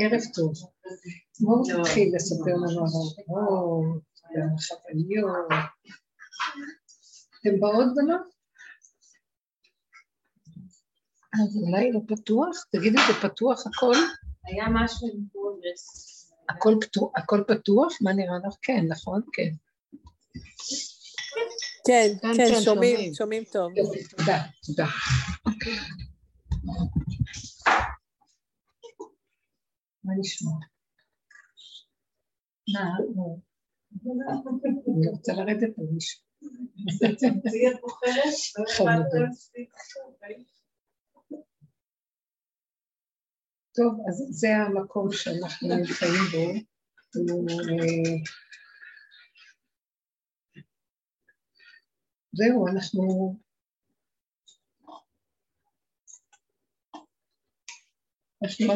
ערב טוב. בואו תתחיל לספר לנו על האורות, ועל החוויות. אתם באות בנות? אז אולי לא פתוח? תגידי, זה פתוח הכל? היה משהו עם progress. הכל פתוח? הכל פתוח? מה נראה לך? כן, נכון? כן. כן, כן, שומעים, שומעים טוב. תודה, תודה. מה נשמע? מה, אני רוצה לרדת על מישהו. טוב, אז זה המקום שאנחנו נמצאים בו. זהו, אנחנו... אנחנו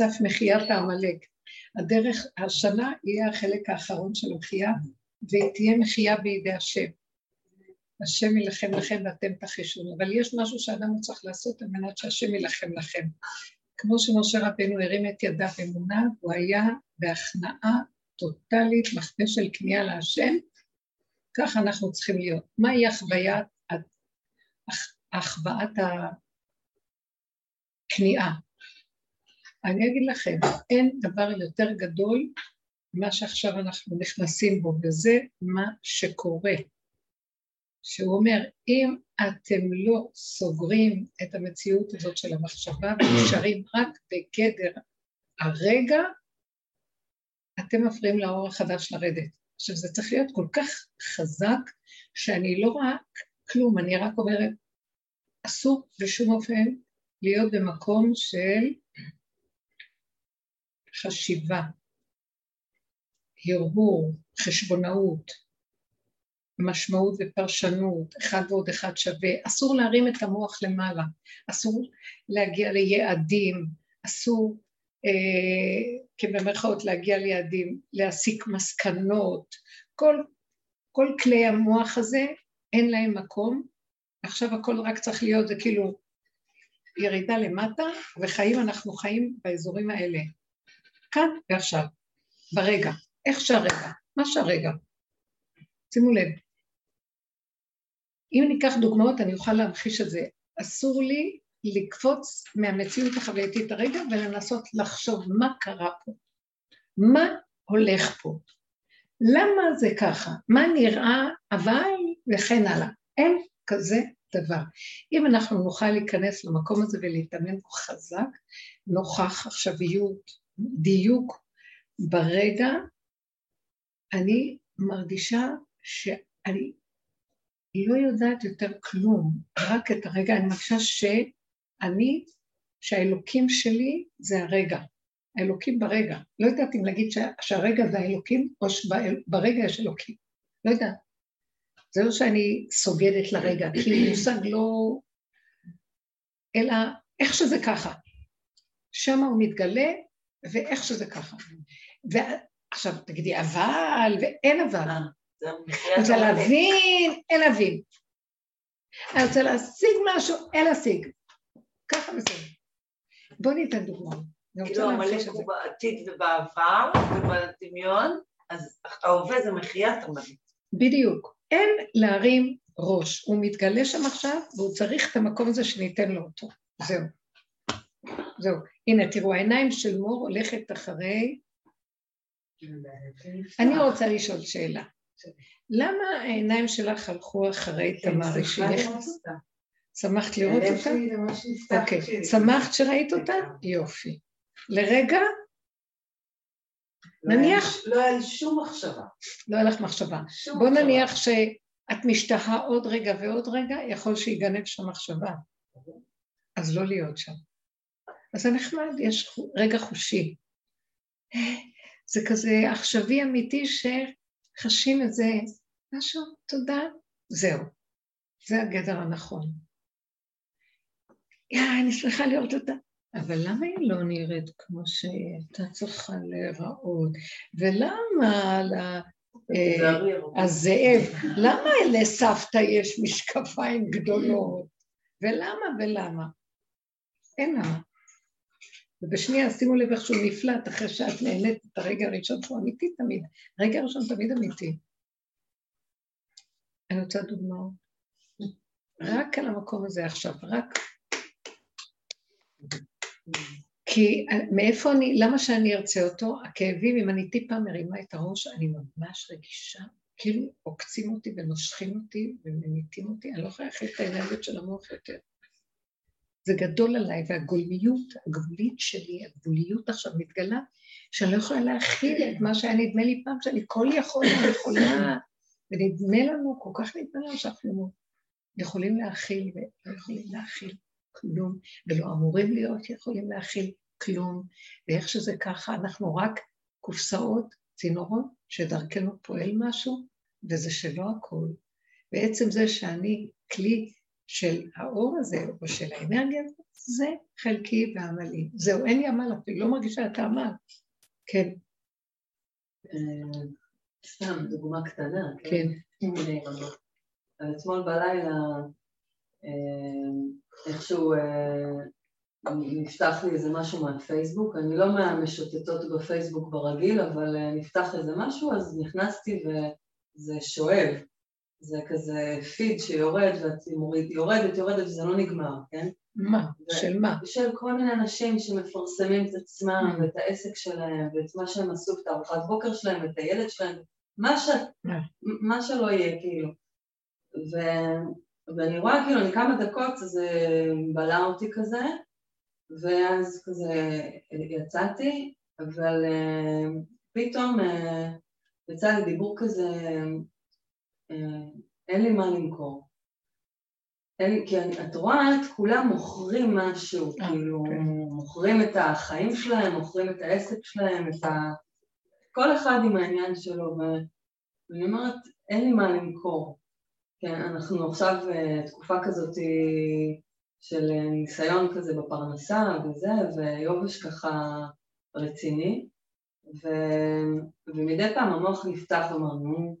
סף מחיית העמלק. הדרך, השנה יהיה החלק האחרון של המחייה, ותהיה מחייה בידי השם. השם יילחם לכם ואתם תחישון, אבל יש משהו שאדם צריך לעשות על מנת שהשם יילחם לכם. כמו שמשה רבנו הרים את ידיו אמונה, הוא היה בהכנעה טוטאלית, מחווה של כניעה להשם, ככה אנחנו צריכים להיות. מהי החוויית, החוואת הכניעה? אני אגיד לכם, אין דבר יותר גדול ממה שעכשיו אנחנו נכנסים בו, וזה מה שקורה. שהוא אומר, אם אתם לא סוגרים את המציאות הזאת של המחשבה ונשארים רק בגדר הרגע, אתם מפריעים לאור החדש לרדת. עכשיו, זה צריך להיות כל כך חזק, שאני לא רואה כלום, אני רק אומרת, אסור בשום אופן להיות במקום של חשיבה, הרהור, חשבונאות, משמעות ופרשנות, אחד ועוד אחד שווה, אסור להרים את המוח למעלה, אסור להגיע ליעדים, אסור אה, כבמרכאות להגיע ליעדים, להסיק מסקנות, כל, כל כלי המוח הזה אין להם מקום, עכשיו הכל רק צריך להיות, זה כאילו ירידה למטה, וחיים אנחנו חיים באזורים האלה, כאן ועכשיו, ברגע, איך שהרגע, מה שהרגע. שימו לב, אם ניקח דוגמאות אני אוכל להמחיש את זה. אסור לי לקפוץ מהמציאות החווייתית הרגע ולנסות לחשוב מה קרה פה, מה הולך פה, למה זה ככה, מה נראה אבל וכן הלאה. אין כזה דבר. אם אנחנו נוכל להיכנס למקום הזה ולהתאמן חזק, נוכח עכשוויות, דיוק ברגע, אני מרגישה שאני לא יודעת יותר כלום, רק את הרגע, אני מרגישה שאני, שהאלוקים שלי זה הרגע, האלוקים ברגע. לא יודעת אם להגיד שהרגע זה האלוקים, או שברגע יש אלוקים. לא יודעת. זה לא שאני סוגדת לרגע, כי מושג לא... אלא איך שזה ככה. שם הוא מתגלה, ואיך שזה ככה. ועכשיו תגידי, אבל, ואין אבל. אה. אני רוצה להבין, אין להבין. אני רוצה להשיג משהו, אין להשיג. ככה בסדר. בואו ניתן דוגמא. כאילו המלך הוא בעתיד ובעבר ובדמיון, אז ההווה זה מחיית המלך. בדיוק. אין להרים ראש. הוא מתגלה שם עכשיו, והוא צריך את המקום הזה שניתן לו אותו. זהו. זהו. הנה, תראו, העיניים של מור הולכת אחרי... אני רוצה לשאול שאלה. למה העיניים שלך הלכו אחרי כן, תמר אשתך? שמחת לראות אותה? אוקיי. שמחת שראית אותה? יופי. לרגע? לא נניח... לא היה לי שום מחשבה. לא היה לך מחשבה. בוא נניח שאת משתהה עוד רגע ועוד רגע, יכול שיגנב שם מחשבה. אז לא להיות שם. אז זה נחמד, יש רגע חושי. זה כזה עכשווי אמיתי ש... חשים את זה, משהו, תודה, זהו. זה הגדר הנכון. יא, אני שמחה לראות אותה. אבל למה היא לא נראית כמו שהייתה צריכה להיראות? ולמה הזאב, למה לסבתא יש משקפיים גדולות? ולמה ולמה? אין למה. ובשנייה, שימו לב איך שהוא נפלט אחרי שאת נהנית את הרגע הראשון שהוא אמיתי תמיד. הרגע הראשון תמיד אמיתי. אני רוצה דוגמאות. רק על המקום הזה עכשיו, רק... כי מאיפה אני, למה שאני ארצה אותו? הכאבים, אם אני טיפה מרימה את הראש, אני ממש רגישה, כאילו עוקצים אותי ונושכים אותי וממיתים אותי, אני לא יכולה להכיל את האנרגיות של המוח יותר. זה גדול עליי, והגולמיות הגבולית שלי, הגבוליות עכשיו מתגלה, שאני לא יכולה להכיל את מה שהיה נדמה לי פעם, שאני כל יכול, אני יכולה, ונדמה לנו, כל כך נדמה לנו שאנחנו יכולים להכיל ולא יכולים להכיל כלום, ולא אמורים להיות יכולים להכיל כלום, ואיך שזה ככה, אנחנו רק קופסאות, צינורות, שדרכנו פועל משהו, וזה שלא הכול. בעצם זה שאני כלי של האור הזה, או של האנרגיה הזאת, זה חלקי ועמלי. זהו, אין לי עמל אפילו, לא מרגישה את העמל. כן. אה, סתם, דוגמה קטנה. כן. כן. אתמול בלילה, אה, איכשהו אה, נפתח לי איזה משהו מהפייסבוק, אני לא מהמשוטטות בפייסבוק ברגיל, אבל נפתח איזה משהו, אז נכנסתי וזה שואב. זה כזה פיד שיורד ואת יורדת, יורדת וזה לא נגמר, כן? מה? ו- של מה? של כל מיני אנשים שמפרסמים את עצמם mm. ואת העסק שלהם ואת מה שהם עשו, את הארוחת בוקר שלהם ואת הילד שלהם, מה, ש... מה שלא יהיה, כאילו. ו... ואני רואה, כאילו, אני כמה דקות, זה בלע אותי כזה, ואז כזה יצאתי, אבל uh, פתאום uh, יצא לי דיבור כזה אה, אין לי מה למכור. אין, כי אני, את רואה את כולם מוכרים משהו, אה, כאילו. כן. מוכרים את החיים שלהם, מוכרים את העסק שלהם, את ה... כל אחד עם העניין שלו, ואני אומרת, אין לי מה למכור. כן, אנחנו עכשיו אה, תקופה כזאת של ניסיון כזה בפרנסה וזה, ויובש ככה רציני, ו... ומדי פעם המוח נפתח ואמרנו,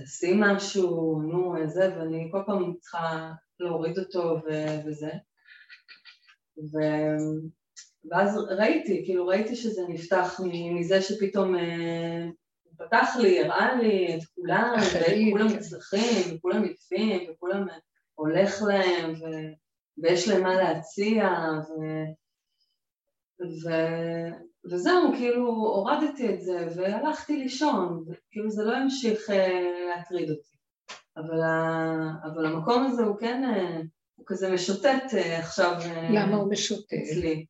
תעשי משהו, נו, זה, ואני כל פעם צריכה להוריד אותו ו- וזה. ו... ואז ראיתי, כאילו ראיתי שזה נפתח מזה שפתאום אה, פתח לי, הראה לי את כולם, וכולם מצליחים, וכולם יפים, וכולם הולך להם, ו... ויש להם מה להציע, ו... ו... וזהו, כאילו הורדתי את זה והלכתי לישון, כאילו זה לא המשיך אה, להטריד אותי. אבל, ה... אבל המקום הזה הוא כן, אה, הוא כזה משוטט אה, עכשיו למה הוא משוטט? אצלי.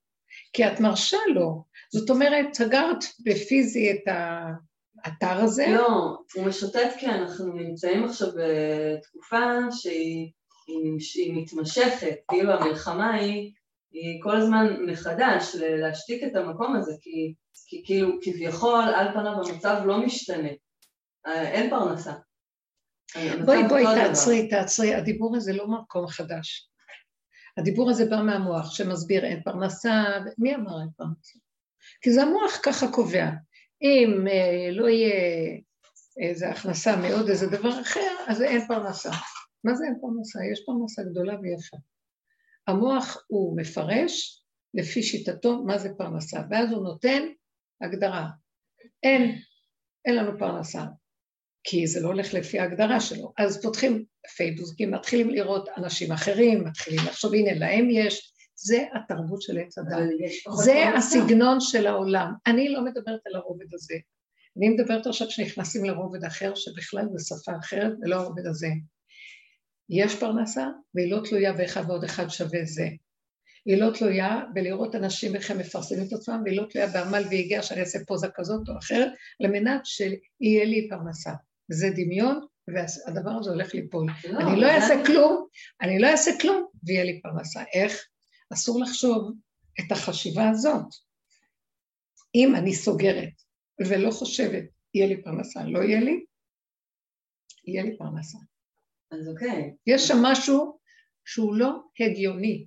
כי את מרשה לו. זאת אומרת, סגרת בפיזי את האתר הזה? לא, הוא משוטט כי אנחנו נמצאים עכשיו בתקופה שהיא היא מתמשכת, כאילו המלחמה היא היא כל הזמן מחדש להשתיק את המקום הזה, כי, כי כאילו כביכול על פניו המצב לא משתנה, אה, אין פרנסה. בואי בואי תעצרי, תעצרי, הדיבור הזה לא מקום חדש. הדיבור הזה בא מהמוח שמסביר אין פרנסה, מי אמר אין פרנסה? כי זה המוח ככה קובע. אם אה, לא יהיה איזו הכנסה מעוד איזה דבר אחר, אז אין פרנסה. מה זה אין פרנסה? יש פרנסה גדולה ויפה. המוח הוא מפרש לפי שיטתו מה זה פרנסה, ואז הוא נותן הגדרה. אין, אין לנו פרנסה, כי זה לא הולך לפי ההגדרה שלו. אז פותחים פייבוסקים, מתחילים לראות אנשים אחרים, מתחילים לחשוב, הנה להם יש, זה התרבות של עץ הדת. זה הסגנון של העולם. אני לא מדברת על הרובד הזה. אני מדברת עכשיו שנכנסים לרובד אחר, שבכלל זה שפה אחרת, ולא הרובד הזה. יש פרנסה, והיא לא תלויה באחד ועוד אחד שווה זה. היא לא תלויה בלראות אנשים איך הם מפרסמים את עצמם, והיא לא תלויה בעמל והגיע שאני אעשה פוזה כזאת או אחרת, על מנת שיהיה לי פרנסה. זה דמיון, והדבר הזה הולך ליפול. לא, אני לא אעשה אני... כלום, אני לא אעשה כלום, ויהיה לי פרנסה. איך? אסור לחשוב את החשיבה הזאת. אם אני סוגרת ולא חושבת, יהיה לי פרנסה, לא יהיה לי, יהיה לי פרנסה. אז אוקיי. יש שם משהו שהוא לא הגיוני.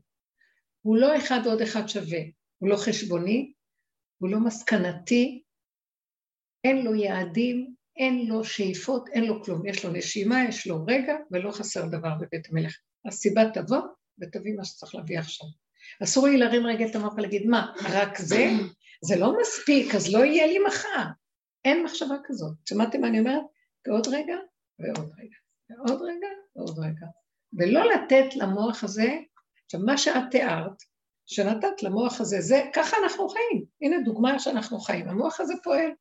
הוא לא אחד ועוד אחד שווה. הוא לא חשבוני, הוא לא מסקנתי, אין לו יעדים, אין לו שאיפות, אין לו כלום. יש לו נשימה, יש לו רגע, ולא חסר דבר בבית המלך. הסיבה תבוא ותביא מה שצריך להביא עכשיו. אסור לי להרים רגע את המוח ולהגיד, מה, רק זה? זה לא מספיק, אז לא יהיה לי מחר. אין מחשבה כזאת. שמעתם מה אני אומרת? ועוד רגע, ועוד רגע, ועוד רגע, ועוד רגע. ולא לתת למוח הזה, עכשיו מה שאת תיארת, שנתת למוח הזה, זה, ככה אנחנו חיים. הנה דוגמה שאנחנו חיים. המוח הזה פועל.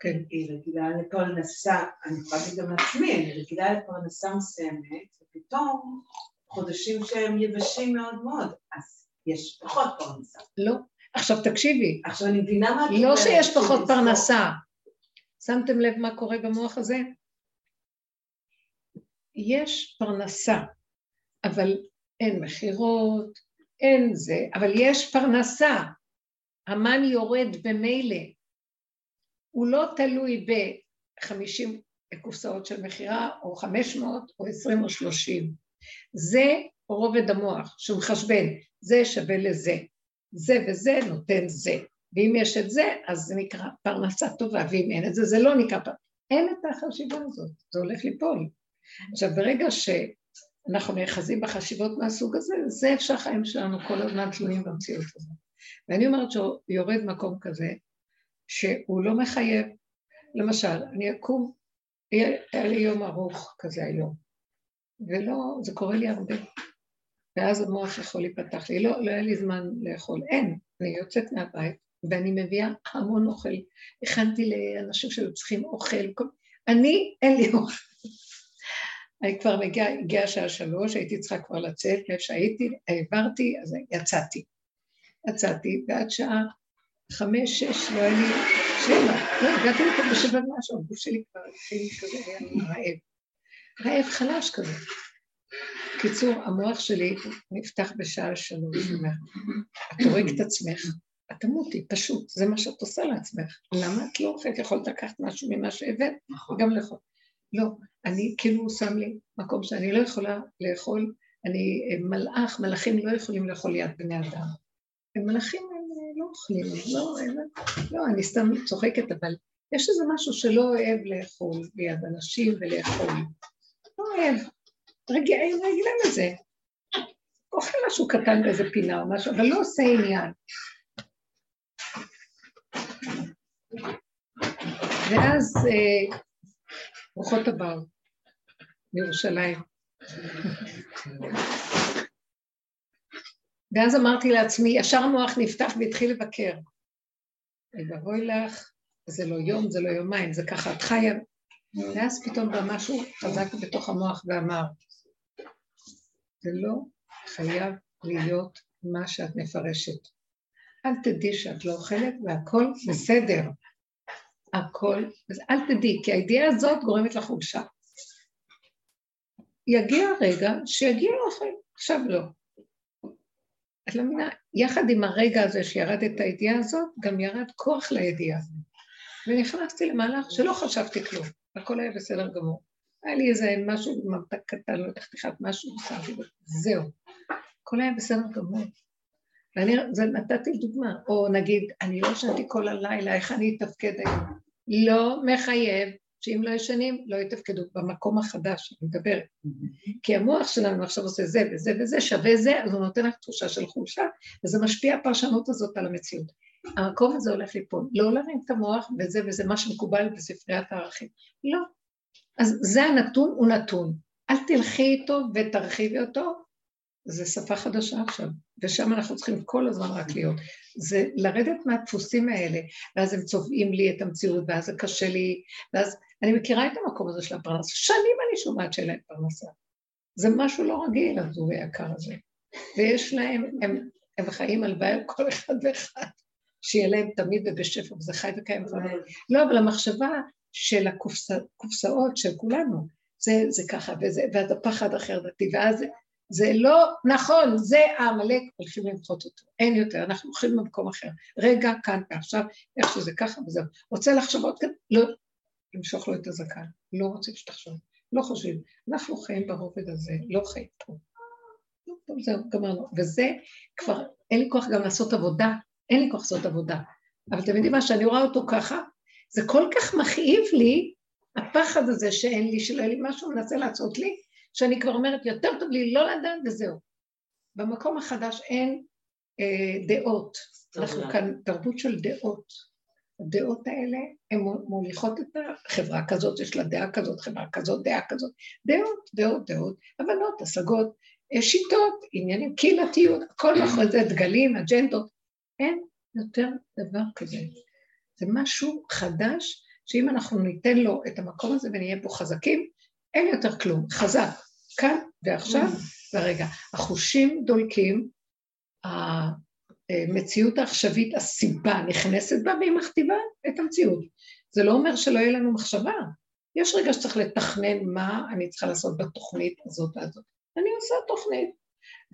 כן. היא רגילה לפרנסה, אני יכולה להגיד גם לעצמי, אני רגילה לפרנסה מסוימת, ופתאום חודשים שהם יבשים מאוד מאוד, אז יש פחות פרנסה. לא. עכשיו תקשיבי. עכשיו אני מבינה מה... לא שיש פחות פרנסה. שמתם לב מה קורה במוח הזה? יש פרנסה, אבל אין מכירות, אין זה, אבל יש פרנסה. המן יורד במילא. הוא לא תלוי ב-50 קופסאות של מכירה, או 500, או 20 או 30. זה רובד המוח, שהוא מחשבן, זה שווה לזה. זה וזה נותן זה. ואם יש את זה, אז זה נקרא פרנסה טובה, ואם אין את זה, זה לא נקרא פרנסה. אין את החשיבה הזאת, זה הולך ליפול. עכשיו, ברגע שאנחנו נאחזים בחשיבות מהסוג הזה, זה איך שהחיים שלנו כל הזמן תלויים במציאות הזאת. ואני אומרת שיורד מקום כזה, שהוא לא מחייב, למשל, אני אקום, היה לי יום ארוך כזה היום, ולא, זה קורה לי הרבה, ואז המוח יכול להיפתח לי, לא, לא היה לי זמן לאכול, אין, אני יוצאת מהבית, ואני מביאה המון אוכל, הכנתי לאנשים שהיו צריכים אוכל, כל... אני, אין לי אוכל. אני כבר מגיעה, הגיעה השעה שלוש, הייתי צריכה כבר לצאת, מאיפה שהייתי, העברתי, אז יצאתי. יצאתי, ועד שעה חמש, שש, לא היה לי, שבע, לא, הגעתי לפה בשבע משהו, הגוף שלי כבר התחיל כזה, היה רעב. רעב חלש כזה. קיצור, המוח שלי נפתח בשעה שלוש, את הורג את עצמך, את תמותי, פשוט, זה מה שאת עושה לעצמך. למה את לא אוכלת? יכולת לקחת משהו ממה שהבאת, נכון. וגם לאכול. לא, אני, כאילו שם לי מקום שאני לא יכולה לאכול, אני מלאך, מלאכים לא יכולים לאכול ליד בני אדם. מלאכים הם לא אוכלים, לא, הם, לא, אני סתם צוחקת, אבל יש איזה משהו שלא אוהב לאכול ליד אנשים ולאכול. לא אוהב, רגיל, רגילה לזה. אוכל משהו קטן באיזה פינה או משהו, אבל לא עושה עניין. ואז אה, ברוכות הבאות מירושלים. ואז אמרתי לעצמי, ישר המוח נפתח והתחיל לבקר. ואבוי לך, זה לא יום, זה לא יומיים, זה ככה, את חיה. ואז פתאום בא משהו חזק בתוך המוח ואמר, זה לא חייב להיות מה שאת מפרשת. אל תדעי שאת לא אוכלת והכל בסדר. הכל, אז אל תדעי, כי הידיעה הזאת גורמת לך חולשה. יגיע הרגע שיגיע אוכל, עכשיו לא. את לא מבינה, יחד עם הרגע הזה שירד את הידיעה הזאת, גם ירד כוח לידיעה. ונכנסתי למהלך שלא חשבתי כלום, הכל היה בסדר גמור. היה לי איזה משהו, ממתק קטן, לא יודעת איך משהו, שמתי זהו. הכל היה בסדר גמור. ואני נתתי דוגמה, או נגיד, אני לא ישנתי כל הלילה, איך אני אתפקד היום? לא מחייב שאם לא ישנים, לא יתפקדו במקום החדש, אני מדברת. כי המוח שלנו עכשיו עושה זה וזה וזה, שווה זה, אז הוא נותן לך תחושה של חולשה, וזה משפיע הפרשנות הזאת על המציאות. המקום הזה הולך ליפול. לא להרים את המוח וזה וזה מה שמקובל בספריית הערכים. לא. אז זה הנתון, הוא נתון. אל תלכי איתו ותרחיבי אותו, זה שפה חדשה עכשיו, ושם אנחנו צריכים כל הזמן רק להיות. זה לרדת מהדפוסים האלה, ואז הם צובעים לי את המציאות, ואז זה קשה לי, ואז אני מכירה את המקום הזה של הפרנסה, שנים אני שומעת שאין להם פרנסה. זה משהו לא רגיל, הזוג היקר הזה. ויש להם, הם, הם חיים על כל אחד ואחד, שיהיה להם תמיד ובשפע, וזה חי וקיים. לא, אבל המחשבה של הקופסאות של כולנו, זה, זה ככה, וזה, ואז הפחד החרדתי, ואז זה לא נכון, זה העמלק, הולכים למחות אותו, אין יותר, אנחנו הולכים למקום אחר. רגע, כאן ועכשיו, איך שזה ככה וזהו. רוצה לחשוב עוד כאן? לא, למשוך לו את הזקן, לא רוצה שתחשוב, לא חושבים. אנחנו חיים ברובד הזה, לא חיים פה. טוב, זהו, גמרנו. וזה כבר, אין לי כוח גם לעשות עבודה, אין לי כוח לעשות עבודה. אבל אתם יודעים מה, שאני רואה אותו ככה, זה כל כך מכאיב לי, הפחד הזה שאין לי, שלא יהיה לי משהו, מנסה לעשות לי, שאני כבר אומרת, יותר טוב לי לא לדעת וזהו. במקום החדש אין אה, דעות. אנחנו כאן תרבות של דעות. הדעות האלה הן מוליכות את החברה כזאת, יש לה דעה כזאת, חברה כזאת, דעה כזאת. דעות, דעות, דעות, הבנות, השגות, אה, שיטות, עניינים, קהילתיות, הכל מאחורי זה, דגלים, אג'נדות. אין יותר דבר כזה. זה משהו חדש, שאם אנחנו ניתן לו את המקום הזה ונהיה פה חזקים, אין יותר כלום. חזק, כאן ועכשיו ורגע. החושים דולקים, המציאות העכשווית, הסיבה נכנסת בה והיא מכתיבה את המציאות. זה לא אומר שלא יהיה לנו מחשבה. יש רגע שצריך לתכנן מה אני צריכה לעשות בתוכנית הזאת והזאת. אני עושה תוכנית.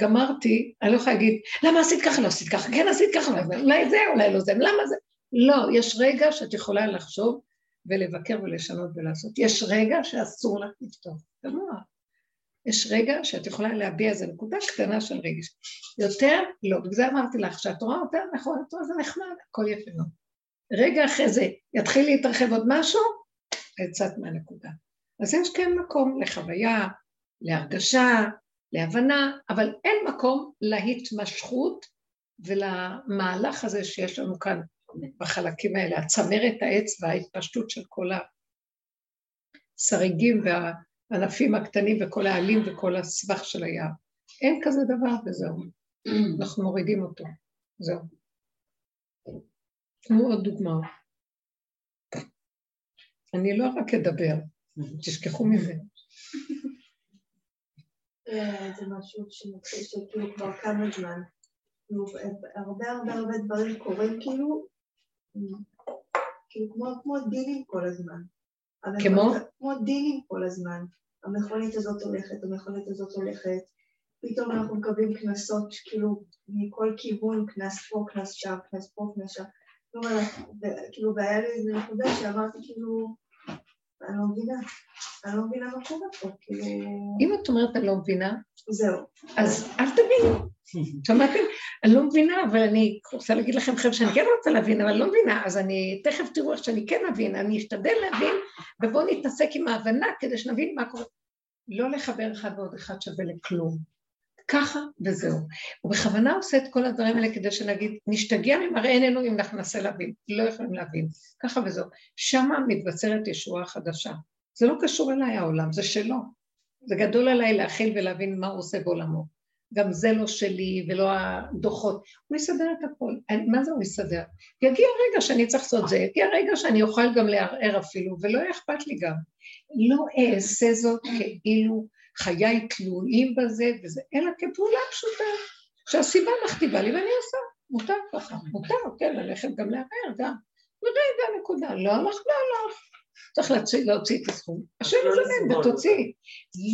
גמרתי, אני לא יכולה להגיד, למה עשית ככה, לא עשית ככה, כן עשית ככה, אולי זה, אולי לא זה, למה זה? לא, יש רגע שאת יכולה לחשוב ולבקר ולשנות ולעשות. יש רגע שאסור לך לפתוח. לא יש רגע שאת יכולה להביע איזו נקודה קטנה של רגש. יותר, לא. בגלל זה אמרתי לך, שאת רואה אותה, נכון, את רואה, זה נחמד, הכל יפה מאוד. רגע אחרי זה יתחיל להתרחב עוד משהו, יצאת מהנקודה. אז יש כן מקום לחוויה, להרגשה, להבנה, אבל אין מקום להתמשכות ולמהלך הזה שיש לנו כאן בחלקים האלה, הצמרת העץ וההתפשטות של כל השריגים וה... הענפים הקטנים וכל העלים וכל הסבך של היער. אין כזה דבר וזהו. אנחנו מורידים אותו. זהו. תנו עוד דוגמא. אני לא רק אדבר, תשכחו מזה. אה, זה משהו שמתחיל שכאילו כבר כמה זמן. הרבה הרבה הרבה דברים קורים כאילו, כאילו כמו דינים כל הזמן. כמו? כמו דינים כל הזמן. המכונית הזאת הולכת, המכונית הזאת הולכת, פתאום אנחנו מקבלים קנסות כאילו מכל כיוון, קנס פה, קנס שם, קנס פה, קנס שם. כאילו, והיה לי איזה נקודה שאמרתי כאילו, אני לא מבינה, אני לא מבינה מה קורה פה, כאילו... אם את אומרת אני לא מבינה, זהו. אז אל תביני. שמעתם? אני לא מבינה, אבל אני רוצה להגיד לכם, חבר'ה, שאני כן רוצה להבין, אבל לא מבינה, אז אני, תכף תראו איך שאני כן אבין, אני אשתדל להבין, ובואו נתעסק עם ההבנה כדי שנבין מה קורה. לא לחבר אחד ועוד אחד שווה לכלום. ככה וזהו. הוא בכוונה עושה את כל הדברים האלה כדי שנגיד, נשתגע ממראה עינינו אם אנחנו ננסה להבין. לא יכולים להבין. ככה וזהו. שמה מתבצרת ישועה חדשה. זה לא קשור אליי העולם, זה שלו. זה גדול עליי להכיל ולהבין מה הוא עושה בעולמו. גם זה לא שלי ולא הדוחות. הוא יסדר את הכל. מה זה הוא יסדר? יגיע רגע שאני צריך לעשות זה, יגיע רגע שאני אוכל גם לערער אפילו, ולא יהיה אכפת לי גם. לא אעשה זאת כאילו חיי תלויים בזה וזה, אלא כפעולה פשוטה, שהסיבה מכתיבה לי ואני עושה. מותר ככה, מותר, כן, ללכת גם לערער גם. ורגע, נקודה, לא הלך, לא הלך. צריך להוציא, להוציא את הסכום. השם יזמן ותוציא.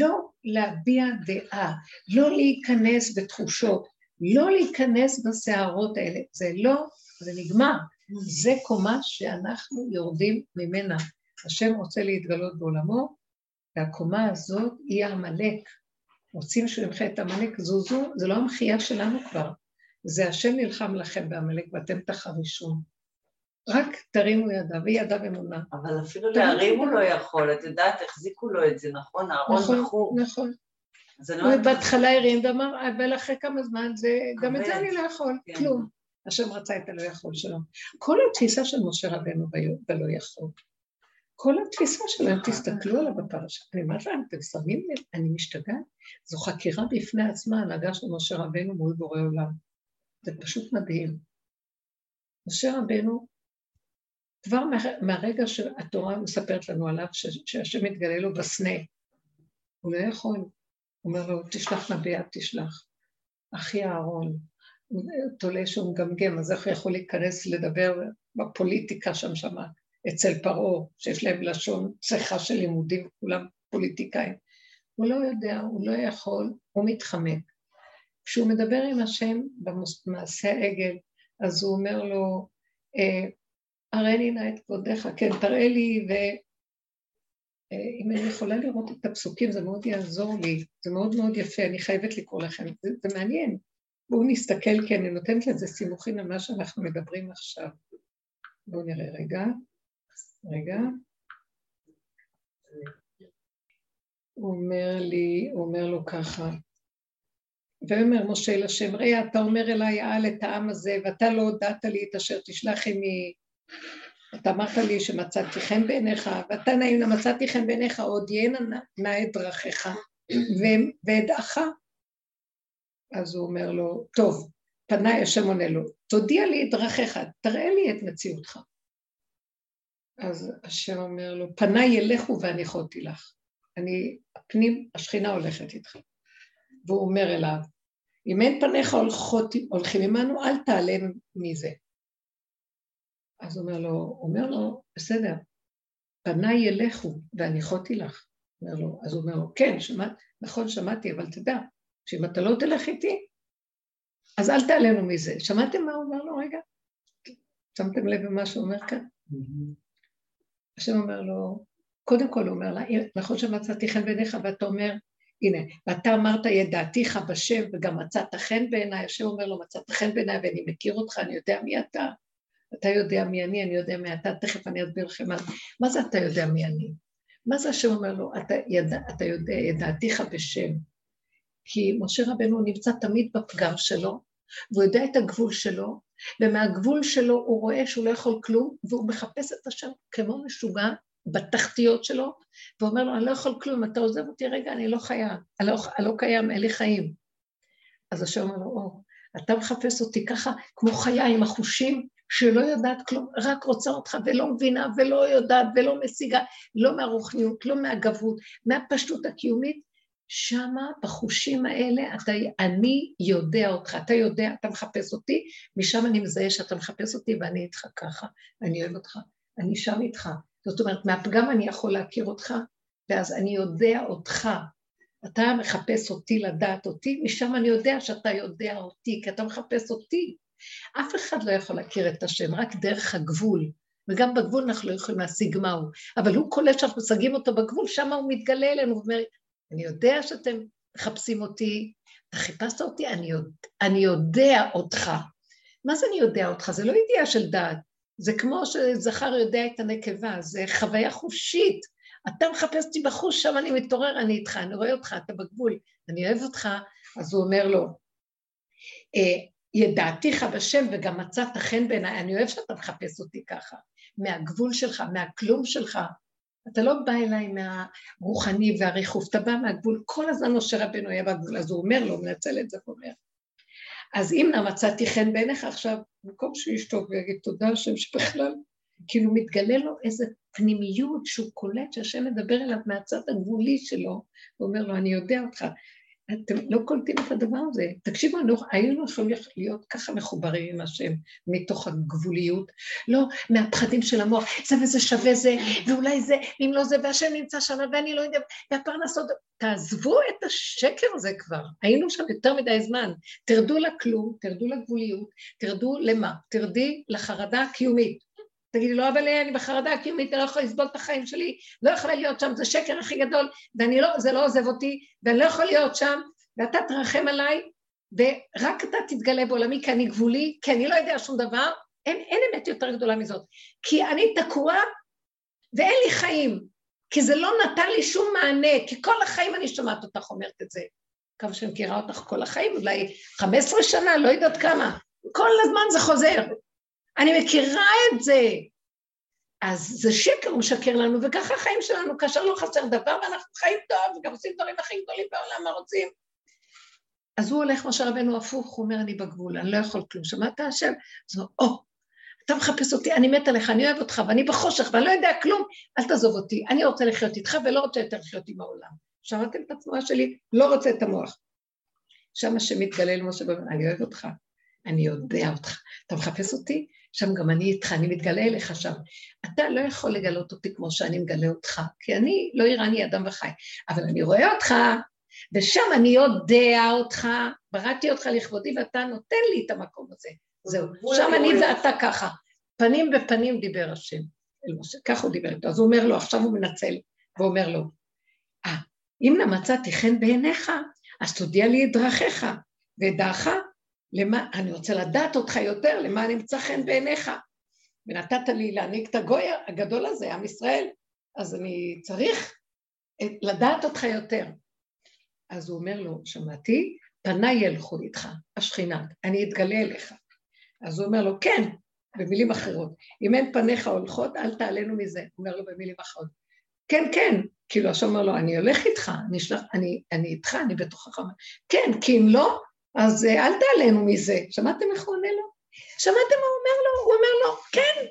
לא להביע דעה, לא להיכנס בתחושות, לא להיכנס בסערות האלה. זה לא, זה נגמר. זה קומה שאנחנו יורדים ממנה. השם רוצה להתגלות בעולמו, והקומה הזאת היא עמלק. רוצים שהוא ימחה את עמלק, זוזו, זה לא המחייה שלנו כבר. זה השם נלחם לכם בעמלק ואתם תחרישון. רק תרימו ידיו, והיא ידיו אמונה. אבל אפילו להרים הוא לא יכול, את יודעת, החזיקו לו את זה, נכון? הארון נכון, בחור. נכון, נכון. בהתחלה הרים ואמר, אבל אחרי כמה זמן גם את זה אני לא יכול, כן. כלום. השם רצה את הלא יכול שלו. כל התפיסה של משה רבנו בלא יכול, כל התפיסה שלהם, תסתכלו עליו בפרשה. אני אומרת להם, אתם שמים לב, אני משתגעת? זו חקירה בפני עצמה, הנהגה של משה רבנו מול בורא עולם. זה פשוט מדהים. משה רבנו כבר מהרגע שהתורה מספרת לנו עליו, שהשם מתגלה לו בסנה, הוא לא יכול. הוא אומר לו, תשלח נביאה, תשלח. אחי אהרון, תולה שהוא מגמגם, אז איך הוא יכול להיכנס לדבר בפוליטיקה שם שמה, אצל פרעה, שיש להם לשון צחה של לימודים, כולם פוליטיקאים. הוא לא יודע, הוא לא יכול, הוא מתחמק. כשהוא מדבר עם השם במעשה העגל, אז הוא אומר לו, אה, הראני נא את כבודיך, כן, תראה לי, ואם אני יכולה לראות את הפסוקים זה מאוד יעזור לי, זה מאוד מאוד יפה, אני חייבת לקרוא לכם, זה, זה מעניין. בואו נסתכל, כי אני נותנת לזה סימוכים למה שאנחנו מדברים עכשיו. בואו נראה רגע, רגע. הוא אומר לי, הוא אומר לו ככה, ויאמר משה אל השם, ראה אתה אומר אליי אל את העם הזה, ואתה לא הודעת לי את אשר תשלח עמי, אתה אמרת לי שמצאתי חן בעיניך, ואתה נעים מצאתי חן בעיניך, עוד יהנה נא את דרכיך ואדעך. אז הוא אומר לו, טוב, פניי השם עונה לו, תודיע לי את דרכיך, תראה לי את מציאותך. אז השם אומר לו, פניי ילכו והניחותי לך. אני, הפנים, השכינה הולכת איתך. והוא אומר אליו, אם אין פניך הולכות, הולכים עמנו, אל תעלם מזה. אז הוא אומר לו, אומר לו, בסדר, פניי ילכו והניחותי לך. אומר לו, אז הוא אומר לו, כן, שמעת, נכון, שמעתי, אבל תדע, שאם אתה לא תלך איתי, אז אל תעלנו מזה. שמעתם מה הוא אומר לו רגע? שמתם לב למה שהוא אומר כאן? השם אומר לו, קודם כל הוא אומר לה, נכון שמצאתי חן בעיניך, ואתה אומר, הנה, ואתה אמרת ידעתיך בשם וגם מצאת חן בעיניי, השם אומר לו מצאת חן בעיניי ואני מכיר אותך, אני יודע מי אתה, אתה יודע מי אני, אני יודע מי אתה, תכף אני אסביר לכם מה זה, מה זה אתה יודע מי אני? מה זה השם אומר לו, אתה, ידע, אתה יודע, ידעתיך בשם, כי משה רבנו נמצא תמיד בפגם שלו, והוא יודע את הגבול שלו, ומהגבול שלו הוא רואה שהוא לא יכול כלום, והוא מחפש את השם כמו משוגע בתחתיות שלו, ואומר לו, אני לא יכול כלום, אתה עוזב אותי רגע, אני לא חיה, אני לא, אני לא קיים, אין לי חיים. אז השם אומר לו, או, אתה מחפש אותי ככה, כמו חיה עם החושים, שלא יודעת כלום, רק רוצה אותך ולא מבינה ולא יודעת ולא משיגה, לא מהרוחניות, לא מהגבות, מהפשטות הקיומית, שמה, בחושים האלה, אתה, אני יודע אותך, אתה יודע, אתה מחפש אותי, משם אני מזהה שאתה מחפש אותי ואני איתך ככה, אני אוהב אותך, אני שם איתך. זאת אומרת, מהפגם אני יכול להכיר אותך, ואז אני יודע אותך. אתה מחפש אותי לדעת אותי, משם אני יודע שאתה יודע אותי, כי אתה מחפש אותי. אף אחד לא יכול להכיר את השם, רק דרך הגבול. וגם בגבול אנחנו לא יכולים להשיג מהו. אבל הוא קולט שאנחנו משגים אותו בגבול, שם הוא מתגלה אלינו ואומר, אני יודע שאתם מחפשים אותי, אתה חיפשת אותי, אני, יודע, אני יודע אותך. מה זה אני יודע אותך? זה לא ידיעה של דעת. זה כמו שזכר יודע את הנקבה, זה חוויה חושית. אתה מחפש אותי בחוש, שם אני מתעורר, אני איתך, אני רואה אותך, אתה בגבול, אני אוהב אותך, אז הוא אומר לו, אה, ידעתיך בשם וגם מצאת חן בעיניי, אני אוהב שאתה מחפש אותי ככה, מהגבול שלך, מהכלום שלך, אתה לא בא אליי מהרוחני והריחוף, אתה בא מהגבול, כל הזמן משה רבנו היה בגבול, אז הוא אומר לו, הוא מנצל את זה ואומר. אז אם נא מצאתי חן בעיניך עכשיו, במקום שהוא ישתוק ויגיד תודה השם שבכלל, כאילו מתגלה לו איזה פנימיות שהוא קולט שהשם מדבר אליו מהצד הגבולי שלו, ואומר לו, אני יודע אותך, אתם לא קולטים את הדבר הזה. תקשיבו, היינו יכולים להיות ככה מחוברים עם השם מתוך הגבוליות, לא מהפחדים של המוח, זה וזה שווה זה, ואולי זה, אם לא זה, והשם נמצא שם, ואני לא יודע, והפרנסות, תעזבו את השקר הזה כבר, היינו שם יותר מדי זמן, תרדו לכלום, תרדו לגבוליות, תרדו למה? תרדי לחרדה הקיומית. תגידי לו, אבל אני בחרדה הקיומית, אני לא יכולה לסבול את החיים שלי, לא יכולה להיות שם, זה שקר הכי גדול, ואני לא, זה לא עוזב אותי, ואני לא יכול להיות שם, ואתה תרחם עליי, ורק אתה תתגלה בעולמי, כי אני גבולי, כי אני לא יודע שום דבר, אין, אין אמת יותר גדולה מזאת. כי אני תקוע ואין לי חיים, כי זה לא נתן לי שום מענה, כי כל החיים אני שומעת אותך אומרת את זה. כמה שאני מכירה אותך כל החיים, אולי 15 שנה, לא יודעת כמה. כל הזמן זה חוזר. אני מכירה את זה. אז זה שקר, הוא משקר לנו, וככה החיים שלנו, כאשר לא חסר דבר, ואנחנו חיים טוב, וגם עושים דברים הכי גדולים בעולם, מה רוצים? אז הוא הולך, משה רבנו הפוך, הוא אומר, אני בגבול, אני לא יכול כלום. שמעת השם? אז הוא אומר, או, אתה מחפש אותי, אני מת עליך, אני אוהב אותך, ואני בחושך, ואני לא יודע כלום, אל תעזוב אותי, אני רוצה לחיות איתך ולא רוצה יותר לחיות עם העולם. שמעתם את התנועה שלי? לא רוצה את המוח. שם השם מתגלה למשה אני אוהב אותך, אני יודע אותך. אתה מחפש אותי? שם גם אני איתך, אני מתגלה אליך שם. אתה לא יכול לגלות אותי כמו שאני מגלה אותך, כי אני לא איראני אדם וחי, אבל אני רואה אותך, ושם אני יודע אותך, בראתי אותך לכבודי ואתה נותן לי את המקום הזה. זהו, שם אני ואתה ככה. פנים בפנים דיבר השם אל משה, ככה הוא דיבר איתו. אז הוא אומר לו, עכשיו הוא מנצל, ואומר לו, אה, אם נא מצאתי חן בעיניך, אז תודיע לי את דרכיך, ואת דעך למה, אני רוצה לדעת אותך יותר, למה נמצא חן בעיניך. ונתת לי להעניק את הגוי הגדול הזה, עם ישראל, אז אני צריך לדעת אותך יותר. אז הוא אומר לו, שמעתי, פניי ילכו איתך, השכינה, אני אתגלה אליך. אז הוא אומר לו, כן, במילים אחרות, אם אין פניך הולכות, אל תעלנו מזה. הוא אומר לו במילים אחרות, כן, כן, כאילו השם אומר לו, אני הולך איתך, אני, שלח, אני, אני איתך, אני בתוכך. כן, כי אם לא, אז אה, אל תעלנו מזה. שמעתם איך הוא עונה לו? שמעתם מה הוא אומר לו? הוא אומר לו, כן,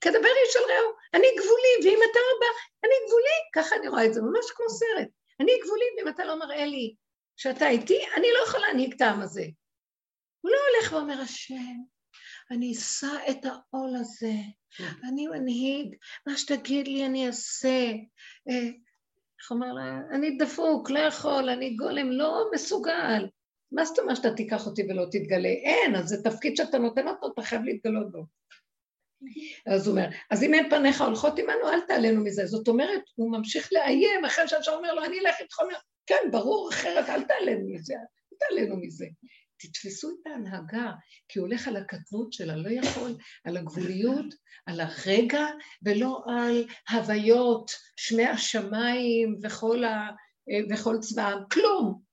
כדבר איש על רעהו, אני גבולי, ואם אתה בא, אני גבולי, ככה אני רואה את זה, ממש כמו סרט. אני גבולי, ואם אתה לא מראה לי שאתה איתי, אני לא יכולה להנהיג את העם הזה. הוא לא הולך ואומר, השם, אני אשא את העול הזה, אני מנהיג, מה שתגיד לי אני אעשה. אה, איך אומר לה? אני דפוק, לא יכול, אני גולם, לא מסוגל. מה זאת אומרת שאתה תיקח אותי ולא תתגלה? אין, אז זה תפקיד שאתה נותן אותו, אתה חייב להתגלות בו. אז הוא אומר, אז אם אין פניך הולכות עמנו, אל תעלנו מזה. זאת אומרת, הוא ממשיך לאיים, אחרי שאתה אומר לו, אני אלך איתך, אומר, כן, ברור, אחרת אל תעלנו מזה, אל תעלנו מזה. תתפסו את ההנהגה, כי הוא הולך על הקטנות של הלא יכול, על הגבוליות, על הרגע, ולא על הוויות, שמי השמיים וכל, ה, וכל צבאם, כלום.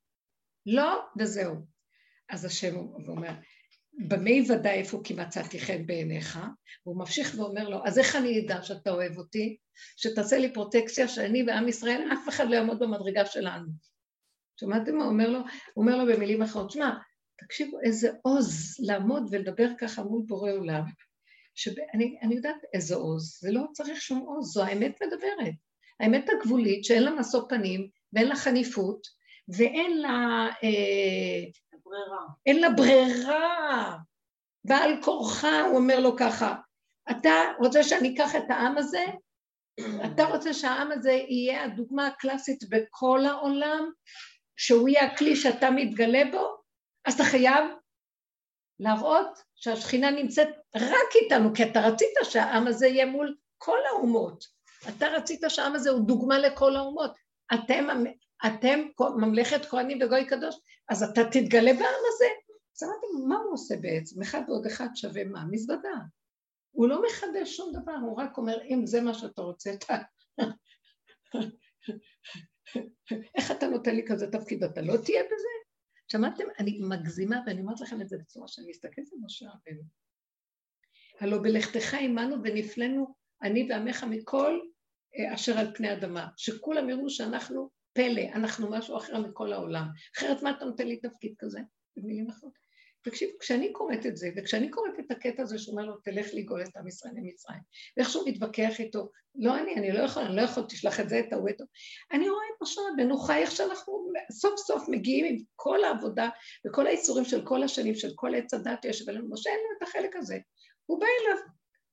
לא, וזהו. אז השם אומר, במה יוודא איפה כי מצאתי חן בעיניך? והוא ממשיך ואומר לו, אז איך אני אדע שאתה אוהב אותי? שתעשה לי פרוטקציה שאני ועם ישראל, אף אחד לא יעמוד במדרגה שלנו. שמעתם מה אומר לו? הוא אומר לו במילים אחרות, שמע, תקשיבו איזה עוז לעמוד ולדבר ככה מול בורא עולם, שאני אני יודעת איזה עוז, זה לא צריך שום עוז, זו האמת מדברת. האמת הגבולית שאין לה משוא פנים ואין לה חניפות ואין לה... אה, ברירה. אין לה ברירה. בעל כורחה, הוא אומר לו ככה, אתה רוצה שאני אקח את העם הזה? אתה רוצה שהעם הזה יהיה הדוגמה הקלאסית בכל העולם? שהוא יהיה הכלי שאתה מתגלה בו? אז אתה חייב להראות שהשכינה נמצאת רק איתנו, כי אתה רצית שהעם הזה יהיה מול כל האומות. אתה רצית שהעם הזה הוא דוגמה לכל האומות. אתם, אתם ממלכת כהנים וגוי קדוש, אז אתה תתגלה בעם הזה. אז אמרתי, מה הוא עושה בעצם? אחד ועוד אחד שווה מה? מזוודה. הוא לא מחדש שום דבר, הוא רק אומר, אם זה מה שאתה רוצה, אתה... איך אתה נותן לי כזה תפקיד? אתה לא תהיה בזה? שמעתם? אני מגזימה, ואני אומרת לכם את זה בצורה שאני מסתכלת על משה רבנו. הלא בלכתך עמנו ונפלנו אני ועמך מכל אה, אשר על פני אדמה, שכולם יראו שאנחנו פלא, אנחנו משהו אחר מכל העולם. אחרת מה אתה נותן לי תפקיד כזה? במילים אחרות. תקשיב, כשאני קוראת את זה, וכשאני קוראת את הקטע הזה שאומר לו, תלך לגאול את עם ישראל ממצרים, ואיך שהוא מתווכח איתו, לא אני, אני לא יכול, אני לא יכול, תשלח את זה, את ההוא, את אני רואה את משה רבנו חי איך שאנחנו סוף סוף מגיעים עם כל העבודה וכל האיסורים של כל השנים, של כל עץ הדת יש, אבל משה אין לו את החלק הזה. הוא בא אליו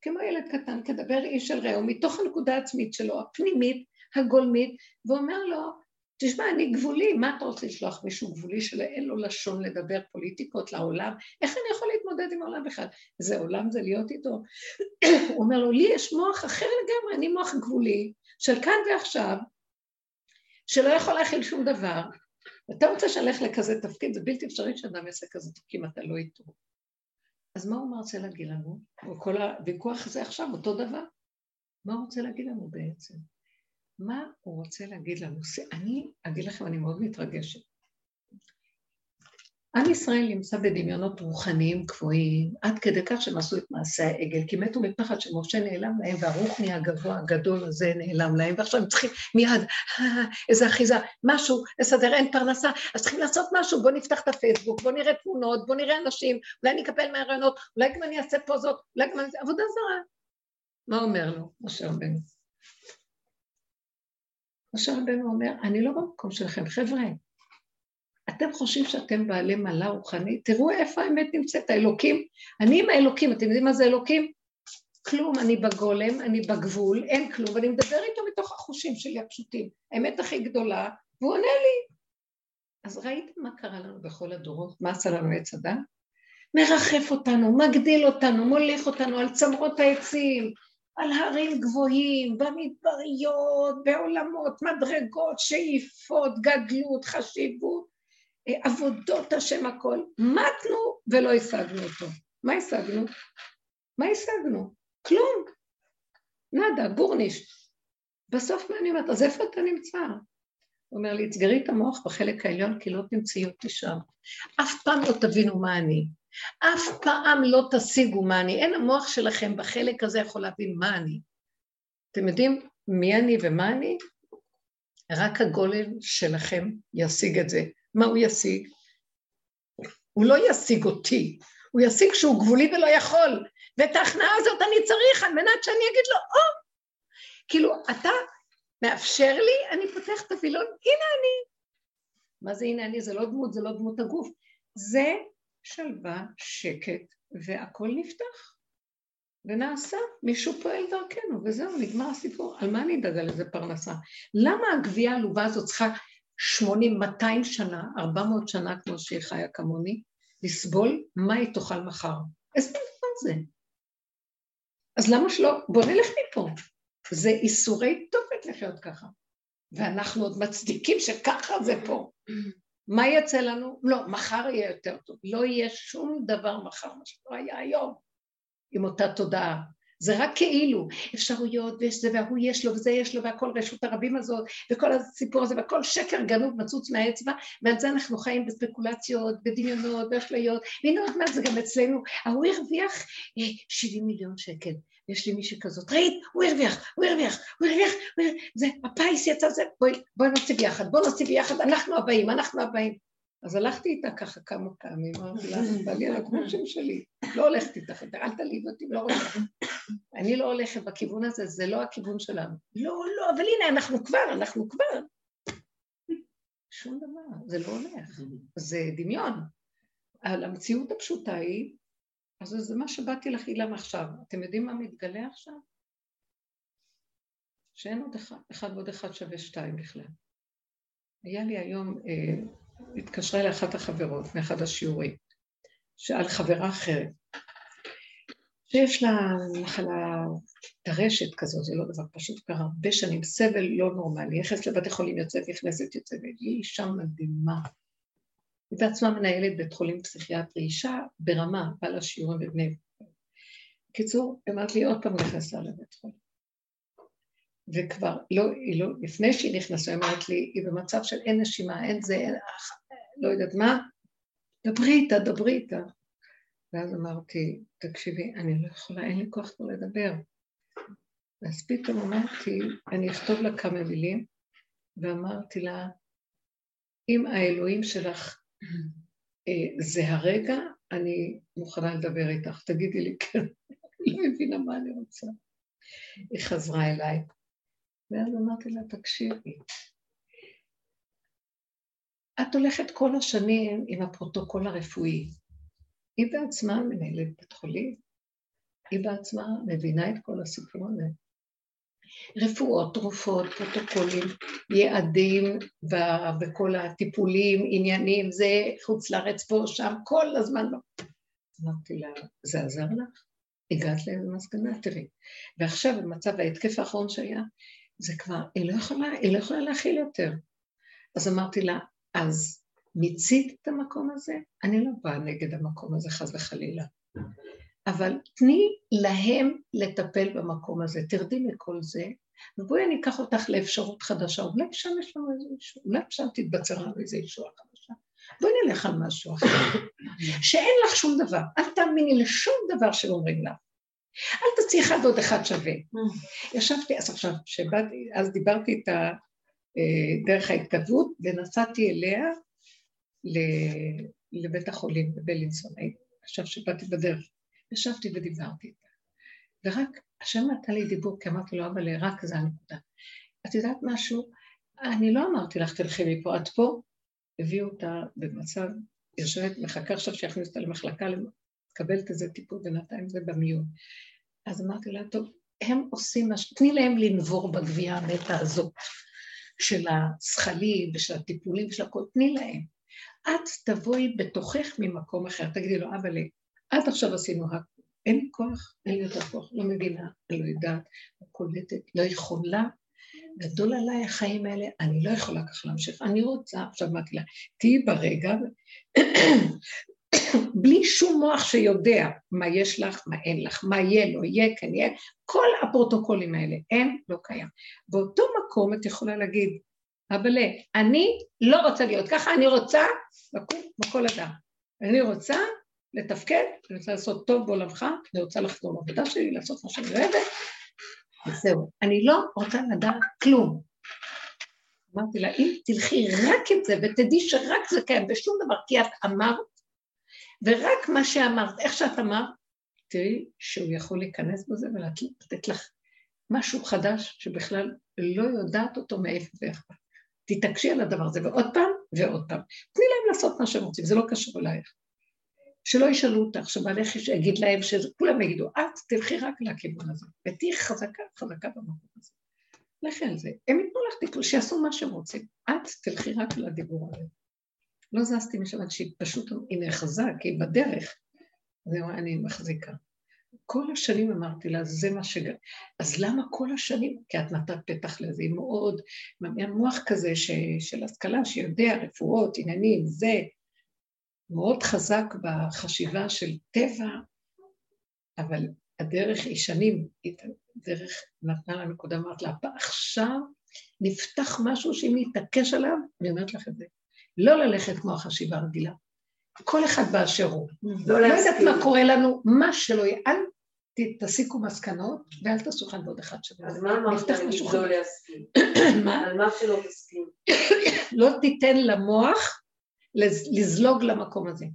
כמו ילד קטן, כדבר איש של רעהו, מתוך הנקודה העצמית שלו, הפנימית, הגולמית, ואומר לו, תשמע, אני גבולי, מה אתה רוצה לשלוח מישהו גבולי שאין לו לשון לדבר פוליטיקות לעולם? איך אני יכול להתמודד עם העולם בכלל? זה עולם זה להיות איתו. הוא אומר לו, לי יש מוח אחר לגמרי, אני מוח גבולי, של כאן ועכשיו, שלא יכול להכיל שום דבר. אתה רוצה שנלך לכזה תפקיד, זה בלתי אפשרי שאדם יעשה כזה תפקיד אם אתה לא איתו. אז מה הוא רוצה להגיד לנו? כל הוויכוח הזה עכשיו אותו דבר. מה הוא רוצה להגיד לנו בעצם? מה הוא רוצה להגיד לנו? אני אגיד לכם, אני מאוד מתרגשת. עם ישראל נמצא בדמיונות רוחניים קבועים, עד כדי כך שהם עשו את מעשה העגל, כי מתו מפחד שמשה נעלם להם, והרוחני הגבוה הגדול הזה נעלם להם, ועכשיו הם צריכים מיד, איזה אחיזה, משהו, לסדר, אין פרנסה, אז צריכים לעשות משהו, בואו נפתח את הפייסבוק, בואו נראה תמונות, בואו נראה אנשים, אולי אני אקבל מהרעיונות, אולי גם אני אעשה פוזות, אולי גם אני... עבודה זרה. מה אומר לו משה רבנו? משה רבנו אומר, אני לא במקום שלכם, חבר'ה, אתם חושבים שאתם בעלי מעלה רוחנית? תראו איפה האמת נמצאת, האלוקים. אני עם האלוקים, אתם יודעים מה זה אלוקים? כלום, אני בגולם, אני בגבול, אין כלום, ואני מדבר איתו מתוך החושים שלי הפשוטים. האמת הכי גדולה, והוא עונה לי. אז ראיתם מה קרה לנו בכל הדורות? מה עשה לנו עץ אדם? מרחף אותנו, מגדיל אותנו, מוליך אותנו על צמרות העצים, על הרים גבוהים, במדבריות, בעולמות, מדרגות, שאיפות, גדלות, חשיבות, אה, עבודות השם הכל. מתנו ולא השגנו אותו. מה השגנו? מה השגנו? כלום. נאדה, גורניש. בסוף מה אני אומרת? אז איפה אתה נמצא? הוא אומר לי, תסגרי את המוח בחלק העליון, כי לא תמצאי אותי שם. אף פעם לא תבינו מה אני. אף פעם לא תשיגו מה אני. אין המוח שלכם בחלק הזה יכול להבין מה אני. אתם יודעים מי אני ומה אני? רק הגולם שלכם ישיג את זה. מה הוא ישיג? הוא לא ישיג אותי, הוא ישיג שהוא גבולי ולא יכול. ואת ההכנעה הזאת אני צריך על מנת שאני אגיד לו, או! כאילו, אתה מאפשר לי, אני פותח את הווילון, הנה אני. מה זה הנה אני? זה לא דמות, זה לא דמות הגוף. זה שלווה, שקט, והכל נפתח. ונעשה, מישהו פועל דרכנו, וזהו, נגמר הסיפור. על מה אני אדאג על איזה פרנסה? למה הגבייה העלובה הזאת צריכה 80, 200 שנה, 400 שנה, כמו שהיא חיה כמוני, לסבול מה היא תאכל מחר? איזה דבר זה? אז למה שלא? בוא נלך מפה. זה איסורי תופת לחיות ככה. ואנחנו עוד מצדיקים שככה זה פה. מה יצא לנו? לא, מחר יהיה יותר טוב. לא יהיה שום דבר מחר, מה שלא היה היום, עם אותה תודעה. זה רק כאילו, אפשרויות, ויש זה, והוא יש לו, וזה יש לו, והכל רשות הרבים הזאת, וכל הסיפור הזה, והכל שקר גנוב מצוץ מהאצבע, ועל זה אנחנו חיים בספקולציות, בדמיונות, באשליות, והנה עוד מעט זה גם אצלנו, ההוא הרוויח 70 אה, מיליון שקל, יש לי מישהי כזאת, ראית? הוא הרוויח, הוא הרוויח, הוא הרוויח, זה, הפיס יצא זה, בואי, בואי נוסיף יחד, בואי נוסיף יחד, אנחנו הבאים, אנחנו הבאים. אז הלכתי איתה ככה כמה פעמים, אמרתי לה, בעלי על הגרושים שלי, לא הולכת איתך, אל תעליב אותי, לא רוצה. אני לא הולכת בכיוון הזה, זה לא הכיוון שלנו. לא, לא, אבל הנה, אנחנו כבר, אנחנו כבר. שום דבר, זה לא הולך, זה דמיון. המציאות הפשוטה היא אז זה מה שבאתי לך אילם עכשיו. אתם יודעים מה מתגלה עכשיו? שאין עוד אחד, אחד ועוד אחד שווה שתיים בכלל. היה לי היום, אה, התקשרה אליי אחת החברות מאחד השיעורים, שעל חברה אחרת, שיש לה מחלה טרשת כזו, זה לא דבר פשוט, כבר הרבה שנים, סבל לא נורמלי, נכנסת לבתי חולים, יוצאת, נכנסת, יוצאת, והיא אישה מדהימה, היא בעצמה מנהלת בית חולים פסיכיאטרי, אישה ברמה, באה לשיעורים בבני... בקיצור, אמרת לי עוד פעם נכנסה לבית חולים. וכבר, לא, היא לא, לפני שהיא נכנסה, היא אמרת לי, היא במצב של אין נשימה, אין זה, אין, לא יודעת מה, דברי איתה, דברי איתה. ואז אמרתי, תקשיבי, אני לא יכולה, אין לי כוח כבר לדבר. אז פתאום אמרתי, אני אכתוב לה כמה מילים, ואמרתי לה, אם האלוהים שלך זה הרגע, אני מוכנה לדבר איתך, תגידי לי כן, לא הבינה מה אני רוצה. היא חזרה אליי, ואז אמרתי לה, תקשיבי, את הולכת כל השנים עם הפרוטוקול הרפואי. היא בעצמה מנהלת בית חולים, היא בעצמה מבינה את כל הסיפור הזה. רפואות, תרופות, פרוטוקולים, יעדים וכל הטיפולים, עניינים, זה חוץ לארץ פה, שם, כל הזמן. אמרתי לה, זה עזר לך? הגעת לאיזה מסקנה, תראי. ועכשיו, במצב ההתקף האחרון שהיה, זה כבר, היא לא יכולה, היא לא יכולה להכיל יותר. אז אמרתי לה, אז מיצית את המקום הזה? אני לא באה נגד המקום הזה, חס וחלילה. אבל תני להם לטפל במקום הזה, תרדי מכל זה, ובואי אני אקח אותך לאפשרות חדשה, אולי שם יש לנו איזה אישו, אולי שם תתבצר לנו איזה ישועה חדשה. בואי נלך על משהו אחר, שאין לך שום דבר, אל תאמיני לשום דבר שאומרים לך. אל תציעי אחד עוד אחד שווה. ישבתי, אז עכשיו, שבאתי, אז דיברתי איתה אה, דרך ההתכתבות, ונסעתי אליה לבית החולים בבלינסון. עכשיו שבאתי בדרך, ישבתי ודיברתי איתה. ורק השם נתן לי דיבור, כי אמרתי לו, אבל רק זה הנקודה. את יודעת משהו? אני לא אמרתי לך, תלכי מפה, את פה. הביאו אותה במצב, יושבת, מחכה עכשיו שיכניסו אותה למחלקה, לקבל כזה טיפול בינתיים זה במיון. אז אמרתי לה, טוב, הם עושים משהו, תני להם לנבור בגבייה המתה הזאת של הזכלים ושל הטיפולים ושל הכל, תני להם. את תבואי בתוכך ממקום אחר, תגידי לו, אבל עד עכשיו עשינו הכול. אין לי כוח, אין לי יותר כוח, לא מבינה, לא יודעת, לא קולטת, לא יכולה. גדול עליי החיים האלה, אני לא יכולה ככה להמשיך. אני רוצה, עכשיו אמרתי לה, תהיי ברגע, בלי שום מוח שיודע מה יש לך, מה אין לך, מה יהיה, לא יהיה, כן יהיה, כל הפרוטוקולים האלה, אין, לא קיים. באותו מקום את יכולה להגיד, אבל אני לא רוצה להיות ככה, אני רוצה לקום בכל אדם. אני רוצה לתפקד, אני רוצה לעשות טוב בעולמך, אני רוצה לחזור לעבודה שלי, לעשות מה שאני אוהבת, וזהו. אני לא רוצה לדעת כלום. אמרתי לה, אם תלכי רק עם זה ותדעי שרק זה קיים בשום דבר, כי את אמרת, ורק מה שאמרת, איך שאת אמרת, תראי שהוא יכול להיכנס בזה ולתת לך משהו חדש שבכלל לא יודעת אותו מאיפה ואיך. תתעקשי על הדבר הזה, ועוד פעם ועוד פעם. תני להם לעשות מה שהם רוצים, זה לא קשור אלייך. שלא ישאלו אותך, שבעלך יגיד להם שכולם יגידו, את תלכי רק לכיוון הזה, ותהיי חזקה, חזקה במקום הזה. לכי על זה. הם ייתנו לך תקלו, שיעשו מה שהם רוצים. את תלכי רק לדיבור הזה. לא זזתי משם עד שהיא פשוט, היא נאחזה, כי היא בדרך. זהו, אני מחזיקה. כל השנים אמרתי לה, זה מה ש... אז למה כל השנים? כי את נתת פתח לזה, היא מאוד, מוח כזה ש... של השכלה, שיודע רפואות, עניינים, זה, מאוד חזק בחשיבה של טבע, אבל הדרך היא שנים, דרך נתנה לה נקודה, אמרת לה, עכשיו נפתח משהו שאם נתעקש עליו, אני אומרת לך את זה, לא ללכת כמו החשיבה הרגילה. כל אחד באשר הוא. לא, לא יודעת מה קורה לנו, מה שלא יהיה, אל תסיקו מסקנות ואל תעשו אחד ועוד אחד שבוע. אז מה אמרת להגיד לא להסכים? על מה שלא תסכים? לא תיתן למוח לזלוג למקום הזה.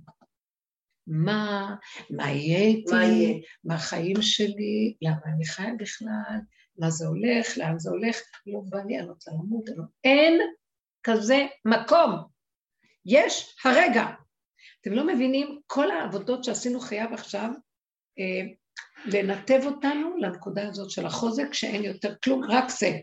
מה, מה יהיה איתי, מה, יהיה? מה החיים שלי, למה אני חיה בכלל, מה זה הולך, לאן זה הולך, לא בא לי, אני רוצה למות, לא. אין כזה מקום. יש הרגע. אתם לא מבינים, כל העבודות שעשינו חייו עכשיו, אה, לנתב אותנו לנקודה הזאת של החוזק, שאין יותר כלום, רק זה.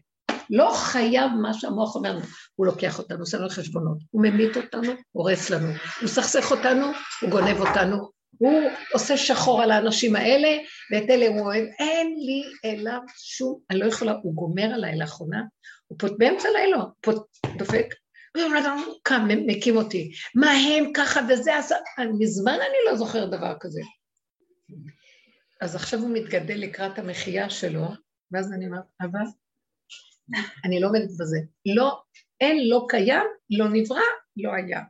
לא חייב מה שהמוח אומר לנו, הוא לוקח אותנו, עושה לנו חשבונות, הוא ממית אותנו, הורס לנו, הוא מסכסך אותנו, הוא גונב אותנו, הוא עושה שחור על האנשים האלה, ואת אלה הוא אוהב, אין לי אליו שום, אני לא יכולה, הוא גומר עליי לאחרונה, הוא פה באמצע לילה, פה דופק, קם, מקים אותי, מה הם ככה וזה עשה, מזמן אני לא זוכר דבר כזה. אז עכשיו הוא מתגדל לקראת המחייה שלו, ואז אני אומרת, אבל אני לא עומדת בזה. לא, אין, לא קיים, לא נברא, לא היה.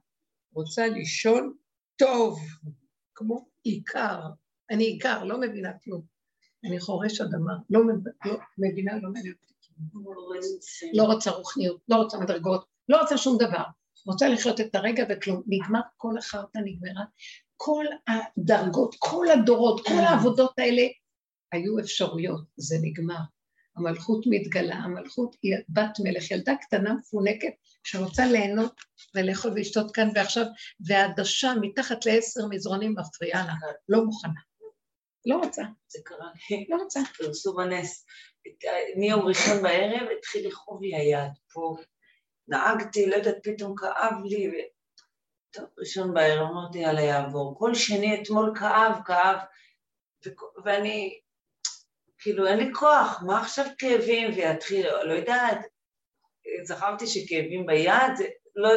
רוצה לישון טוב, כמו עיקר. אני עיקר, לא מבינה כלום. אני חורש אדמה, לא, לא מבינה, לא מבינה לא רוצה רוחניות, לא רוצה מדרגות, לא רוצה שום דבר. רוצה לחיות את הרגע וכלום. נגמר כל החרטא נגמרה. כל הדרגות, כל הדורות, כל העבודות האלה היו אפשרויות, זה נגמר. המלכות מתגלה, המלכות היא בת מלך, ילדה קטנה מפונקת שרוצה ליהנות ולאכול ולשתות כאן ועכשיו, והעדשה מתחת לעשר מזרונים מפריעה לה, לא מוכנה. לא רוצה. זה קרה לא רוצה. פרסום הנס. מיום ראשון בערב התחיל לכאוב לי היד פה. נהגתי, לא יודעת, פתאום כאב לי. טוב, ראשון בערב אמרתי, יאללה, יעבור. כל שני אתמול כאב, כאב. ואני כאילו אין לי כוח, מה עכשיו כאבים? ויתחיל, לא יודעת, זכרתי שכאבים ביד, לא...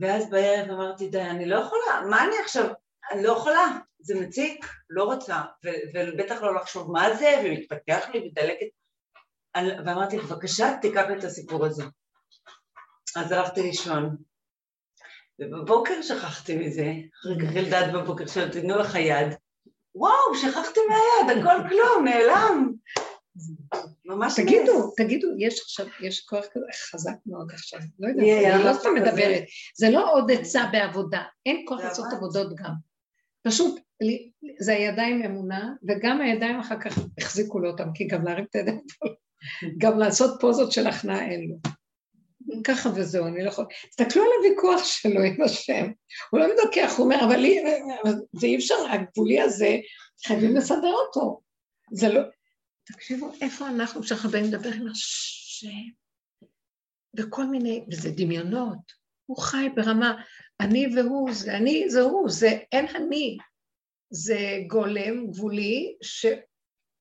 ואז בערב אמרתי, די, אני לא יכולה, מה אני עכשיו, אני לא יכולה, זה מציק, לא רוצה, ו- ובטח לא לחשוב מה זה, ומתפתח לי ודלקת, ואמרתי, בבקשה, תיקח את הסיפור הזה. אז הלכתי לישון, ובבוקר שכחתי מזה, אחרי כך אלדד בבוקר שאלתי, תנו לך יד, וואו, שכחתי מהיד, הכל כלום, נעלם. ממש תגידו, תגידו, יש עכשיו, יש כוח כזה חזק מאוד עכשיו, לא יודעת, אני לא סתם מדברת, זה לא עוד עצה בעבודה, אין כוח לעשות עבודות גם. פשוט, זה הידיים אמונה, וגם הידיים אחר כך החזיקו לו אותם, כי גם להרים את הידיים, גם לעשות פוזות של הכנעה אין לו. ככה וזהו, אני לא יכולה... תסתכלו על הוויכוח שלו עם השם. הוא לא מתווכח, הוא אומר, אבל זה אי אפשר, הגבולי הזה, חייבים לסדר אותו. זה לא... תקשיבו, איפה אנחנו כשאנחנו באים לדבר עם השם? בכל מיני, וזה דמיונות. הוא חי ברמה, אני והוא, זה אני, זה הוא, זה אין אני. זה גולם גבולי ש,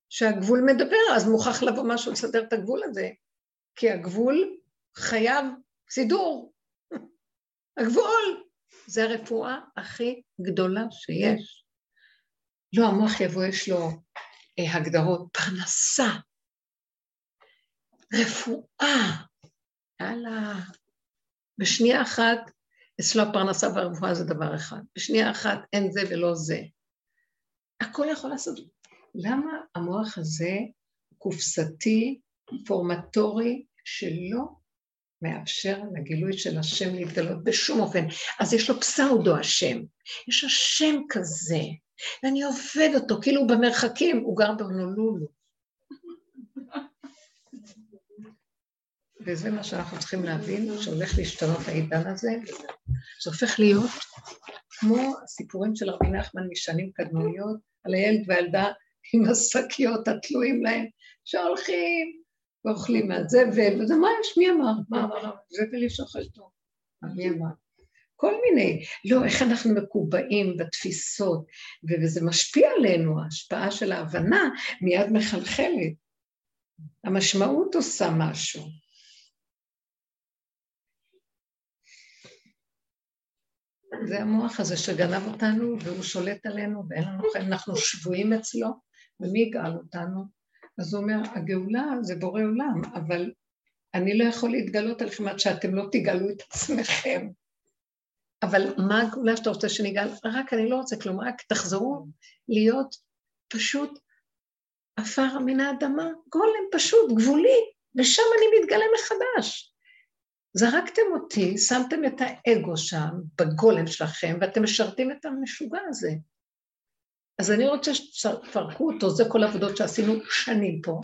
שהגבול מדבר, אז מוכרח לבוא משהו לסדר את הגבול הזה. כי הגבול חייב סידור. הגבול זה הרפואה הכי גדולה שיש. לא, המוח יבוא, יש לו אה, הגדרות, פרנסה, רפואה. הלאה. בשנייה אחת, אצלו הפרנסה והרפואה זה דבר אחד. בשנייה אחת אין זה ולא זה. הכל יכול לעשות. למה המוח הזה קופסתי, פורמטורי, שלא מאפשר לגילוי של השם להתגלות בשום אופן. אז יש לו פסאודו השם, יש השם כזה, ואני עובד אותו, כאילו במרחקים, הוא גר בהונולולו. וזה מה שאנחנו צריכים להבין, שהולך להשתנות העידן הזה, זה הופך להיות כמו הסיפורים של רבי נחמן משנים קדמוניות, על הילד והילדה עם השקיות התלויים להם, שהולכים ואוכלים מהזבל, וזה מה יש, מי אמר? מה אמר? זבל יש אוכל טוב. מי אמר? כל מיני, לא, איך אנחנו מקובעים בתפיסות, וזה משפיע עלינו, ההשפעה של ההבנה מיד מחלחלת. המשמעות עושה משהו. זה המוח הזה שגנב אותנו והוא שולט עלינו ואין לנו חיים, אנחנו שבויים אצלו, ומי יגאל אותנו? אז הוא אומר, הגאולה זה בורא עולם, אבל אני לא יכול להתגלות עליכם עד שאתם לא תגאלו את עצמכם. אבל מה הגאולה שאתה רוצה שנגאל? רק אני לא רוצה כלום, רק תחזרו להיות פשוט עפר מן האדמה, גולם פשוט, גבולי, ושם אני מתגלה מחדש. זרקתם אותי, שמתם את האגו שם, בגולם שלכם, ואתם משרתים את המשוגע הזה. אז אני רוצה שתפרקו אותו, זה כל העבודות שעשינו שנים פה,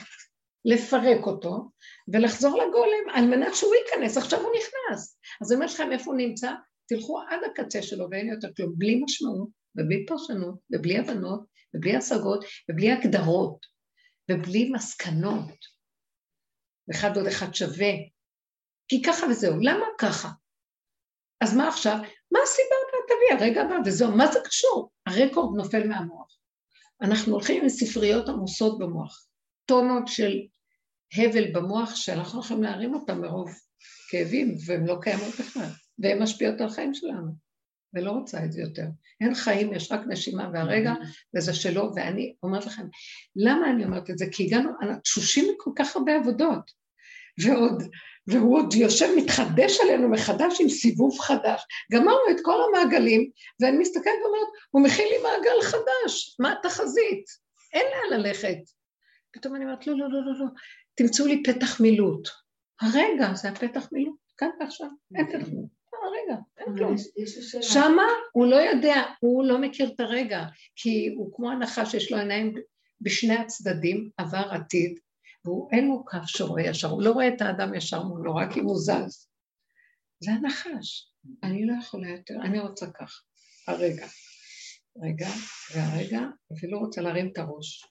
לפרק אותו ולחזור לגולם על מנת שהוא ייכנס, עכשיו הוא נכנס. אז אני אומרת לכם איפה הוא נמצא, תלכו עד הקצה שלו ואין יותר כלום, בלי משמעות ובלי פרשנות ובלי הבנות ובלי השגות ובלי הגדרות ובלי מסקנות. אחד עוד אחד שווה, כי ככה וזהו. למה ככה? אז מה עכשיו? מה הסיבה? תביא, הרגע הבא, וזהו. מה זה קשור? הרקורד נופל מהמוח. אנחנו הולכים עם ספריות עמוסות במוח, טונות של הבל במוח שאנחנו יכולים להרים אותם מרוב כאבים, והן לא קיימות בכלל, והן משפיעות על החיים שלנו, ולא רוצה את זה יותר. אין חיים, יש רק נשימה והרגע, וזה שלו, ואני אומרת לכם, למה אני אומרת את זה? כי הגענו, תשושים מכל כך הרבה עבודות, ועוד והוא עוד יושב, מתחדש עלינו מחדש עם סיבוב חדש. גמרנו את כל המעגלים, ואני מסתכלת ואומרת, הוא מכין לי מעגל חדש, מה התחזית? אין לאן ללכת. פתאום אני אומרת, לא, לא, לא, לא, לא, תמצאו לי פתח מילוט. הרגע זה הפתח מילוט, כאן ועכשיו, אין פתח מילוט. הרגע, אין כלום. שמה הוא לא יודע, הוא לא מכיר את הרגע, כי הוא כמו הנחש שיש לו עיניים בשני הצדדים, עבר עתיד, והוא אין לו קו שרואה ישר, הוא לא רואה את האדם ישר מולו, רק אם הוא זז. זה הנחש, אני לא יכולה יותר, אני רוצה כך, הרגע. רגע, והרגע, ולא רוצה להרים את הראש.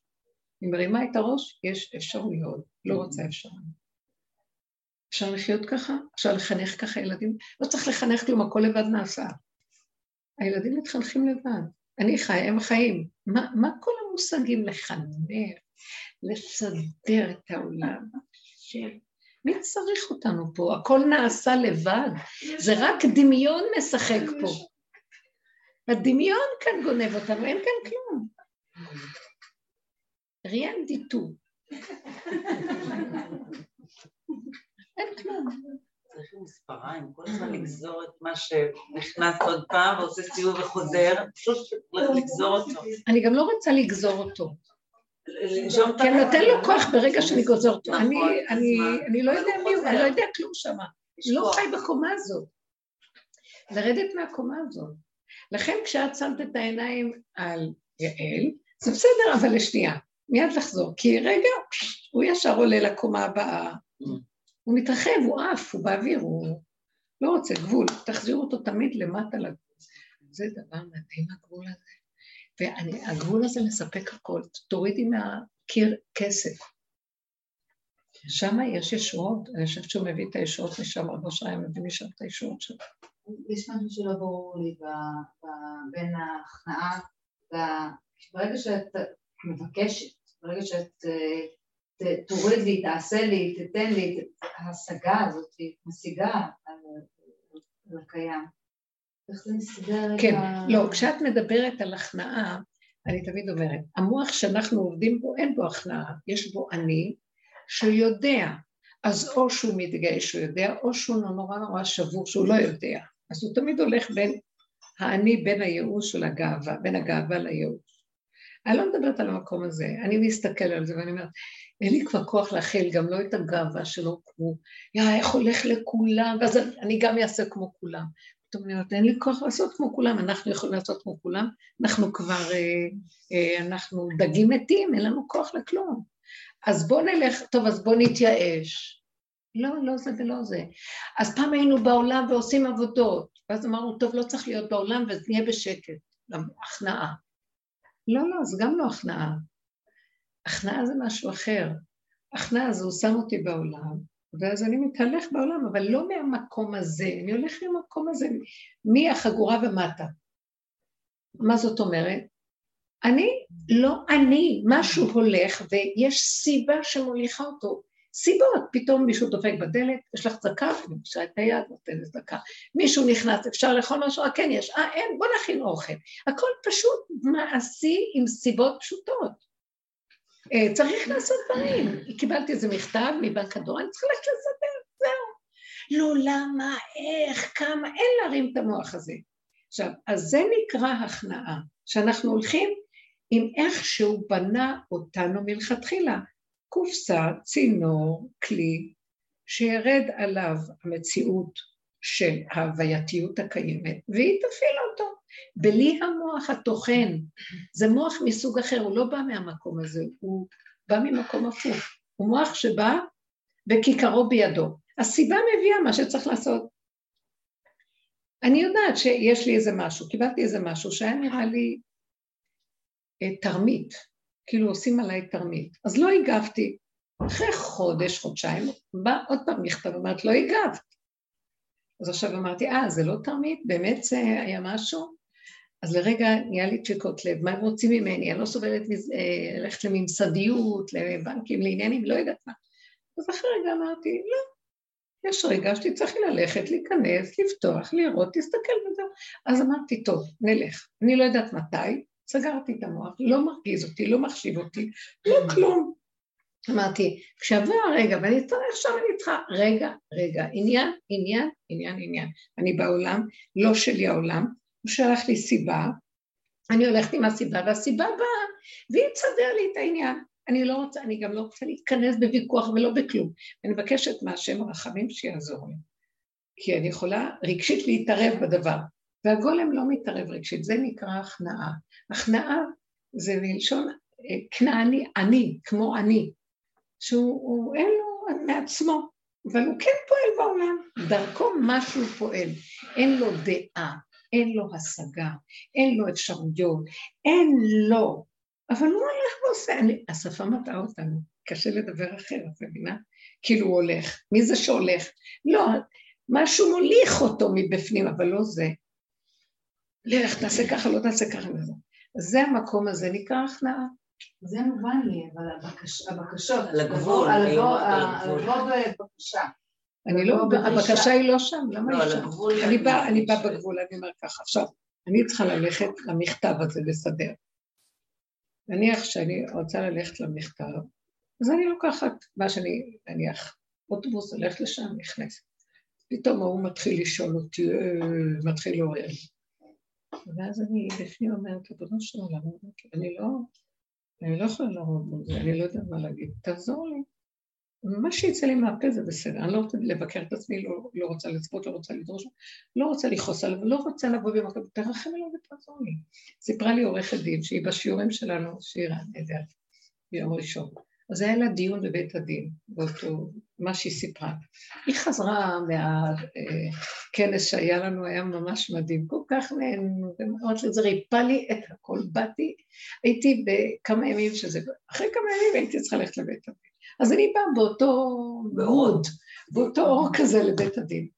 אני מרימה את הראש, יש אפשרויות, לא רוצה אפשרויות. אפשר לחיות ככה? אפשר לחנך ככה ילדים? לא צריך לחנך כלום, הכל לבד נעשה. הילדים מתחנכים לבד. אני חי, הם חיים. מה, מה כל המושגים לחנך, לסדר את העולם. מי צריך אותנו פה? הכל נעשה לבד. זה רק דמיון משחק פה. הדמיון כאן גונב אותנו, אין כאן כלום. ריאן דיטו. אין כלום. צריכים מספריים, כל הזמן לגזור את מה שנכנס עוד פעם ועושה סיבוב וחוזר, פשוט לגזור אותו. אני גם לא רוצה לגזור אותו. כי אני נותן לו כוח ברגע שאני גוזר אותו. נכון, אני לא יודע מי הוא, אני לא יודע כלום שמה. לא חי בקומה הזאת. לרדת מהקומה הזאת. לכן כשאת שמת את העיניים על יעל, זה בסדר, אבל לשנייה, מיד לחזור. כי רגע, הוא ישר עולה לקומה הבאה. הוא מתרחב, הוא עף, הוא באוויר, הוא לא רוצה גבול. תחזירו אותו תמיד למטה לגבול. זה דבר מדהים, הגבול הזה. והגבול הזה מספק הכל. תורידי מהקיר כסף. שם יש ישועות, אני חושבת שהוא מביא את הישועות משם, רבו שהיה מביא משם את הישועות שלו. יש משהו שלא ברור לי בין ההכנעה, ברגע שאת מבקשת, ברגע שאת תוריד לי, תעשה לי, תתן לי, ההשגה הזאת, משיגה על הקיים. איך זה מסתדר? כן, לא, כשאת מדברת על הכנעה, אני תמיד אומרת, המוח שאנחנו עובדים בו, אין בו הכנעה, יש בו אני שיודע, אז או שהוא מתגאה שהוא יודע, או שהוא נורא נורא שבור שהוא לא יודע. אז הוא תמיד הולך בין האני, בין הייאוש של הגאווה, בין הגאווה לייאוש. אני לא מדברת על המקום הזה, אני מסתכל על זה ואני אומרת, אין לי כבר כוח להכיל גם לא את הגאווה שלו כמו, יא, איך הולך לכולם, ואז אני גם אעשה כמו כולם. זאת אומרת, אין לי כוח לעשות כמו כולם, אנחנו יכולים לעשות כמו כולם, אנחנו כבר, אה, אה, אנחנו דגים מתים, אין לנו כוח לכלום. אז בואו נלך, טוב, אז בואו נתייאש. לא, לא זה ולא זה. אז פעם היינו בעולם ועושים עבודות, ואז אמרנו, טוב, לא צריך להיות בעולם ונהיה בשקט, הכנעה. לא, לא, זה גם לא הכנעה. הכנעה זה משהו אחר. הכנעה זה הוא שם אותי בעולם, ואז אני מתהלך בעולם, אבל לא מהמקום הזה, אני הולך מהמקום הזה, מהחגורה ומטה. מה זאת אומרת? אני לא אני, משהו הולך ויש סיבה שמוליכה אותו. סיבות, פתאום מישהו דופק בדלת, יש לך צדקה, אני מגישה את היד, נותנת צדקה. מישהו נכנס, אפשר לאכול משהו? אה, כן יש, אה, אין, בוא נכין אוכל. הכל פשוט מעשי עם סיבות פשוטות. אה, צריך לעשות דברים. קיבלתי איזה מכתב מבנק הדואר, אני צריכה ללכת לסדר, זהו. לא, למה, איך, כמה, אין להרים את המוח הזה. עכשיו, אז זה נקרא הכנעה, שאנחנו הולכים עם איך שהוא בנה אותנו מלכתחילה. קופסה, צינור, כלי, שירד עליו המציאות של ההווייתיות הקיימת, והיא תפעיל אותו. בלי המוח הטוחן, זה מוח מסוג אחר, הוא לא בא מהמקום הזה, הוא בא ממקום הפוך. הוא מוח שבא וכיכרו בידו. הסיבה מביאה מה שצריך לעשות. אני יודעת שיש לי איזה משהו, קיבלתי איזה משהו שהיה נראה לי אה, תרמית, כאילו עושים עליי תרמית. אז לא הגבתי. אחרי חודש, חודשיים, בא עוד פעם מכתב, אמרת, לא הגבת. אז עכשיו אמרתי, אה, זה לא תרמית? באמת זה היה משהו? אז לרגע נהיה לי דפיקות לב, מה הם רוצים ממני? אני לא סובלת אה, ללכת לממסדיות, לבנקים, לעניינים, לא יודעת מה. אז אחרי רגע אמרתי, לא, יש רגע שתצטרכי ללכת, להיכנס, לפתוח, לראות, תסתכל וזהו. אז אמרתי, טוב, נלך. אני לא יודעת מתי, סגרתי את המוח, לא מרגיז אותי, לא מחשיב אותי, לא כלום. אמרתי, כשעבר הרגע ואני אצטרך עכשיו אני צריכה, רגע, רגע, עניין, עניין, עניין, עניין. אני בעולם, לא שלי העולם, הוא שלח לי סיבה, אני הולכת עם הסיבה, והסיבה באה, והיא תסדר לי את העניין. אני לא רוצה, אני גם לא רוצה להתכנס בוויכוח ולא בכלום. אני מבקשת מהשם הרחמים שיעזור לי. כי אני יכולה רגשית להתערב בדבר. והגולם לא מתערב רגשית, זה נקרא הכנעה. הכנעה זה מלשון אה, כנעני, אני, כמו אני, שהוא אין לו מעצמו, אבל הוא כן פועל בעולם, דרכו משהו פועל, אין לו דעה, אין לו השגה, אין לו אפשרויות, אין לו, אבל הוא הולך ועושה, אני, השפה מטעה אותנו, קשה לדבר אחרת, את מבינה? כאילו הוא הולך, מי זה שהולך? לא, משהו מוליך אותו מבפנים, אבל לא זה. לך, תעשה ככה, לא תעשה ככה וזה. זה המקום הזה, נקרא הכנעה. זה מובן לי, אבל הבקשות, על הגבול, על לבוא בבקשה. אני לא, הבקשה היא לא שם, למה לא, היא שם? אני באה בגבול, אני אומר ככה, עכשיו, אני צריכה ללכת למכתב הזה לסדר. נניח שאני רוצה ללכת למכתב, אז אני לוקחת מה שאני, נניח, אוטובוס, הולכת לשם, נכנסת. פתאום ההוא מתחיל לשאול אותי, אה, מתחיל לעורר. ואז אני בפנים אומרת, ריבונו של עולם, אני לא, אני לא יכולה לעמוד בזה, אני לא יודעת מה להגיד, תעזור לי. מה שיצא לי מהפה זה בסדר, אני לא רוצה לבקר את עצמי, לא, לא רוצה לצפות, לא רוצה לדרוש, לא רוצה לכעוס עליו, לא רוצה לבוא במקום, תרחם עליו ותעזור לי. סיפרה לי עורכת דין שהיא בשיעורים שלנו, שירה, יודעת, ביום ראשון. אז היה לה דיון בבית הדין, באותו, מה שהיא סיפרה. היא חזרה מהכנס שהיה לנו, היה ממש מדהים, כל כך נהנו, ואמרתי לזה, ריפא לי את הכל, באתי, הייתי בכמה ימים שזה, אחרי כמה ימים הייתי צריכה ללכת לבית הדין. אז אני באה באותו מאוד, באותו אור כזה לבית הדין.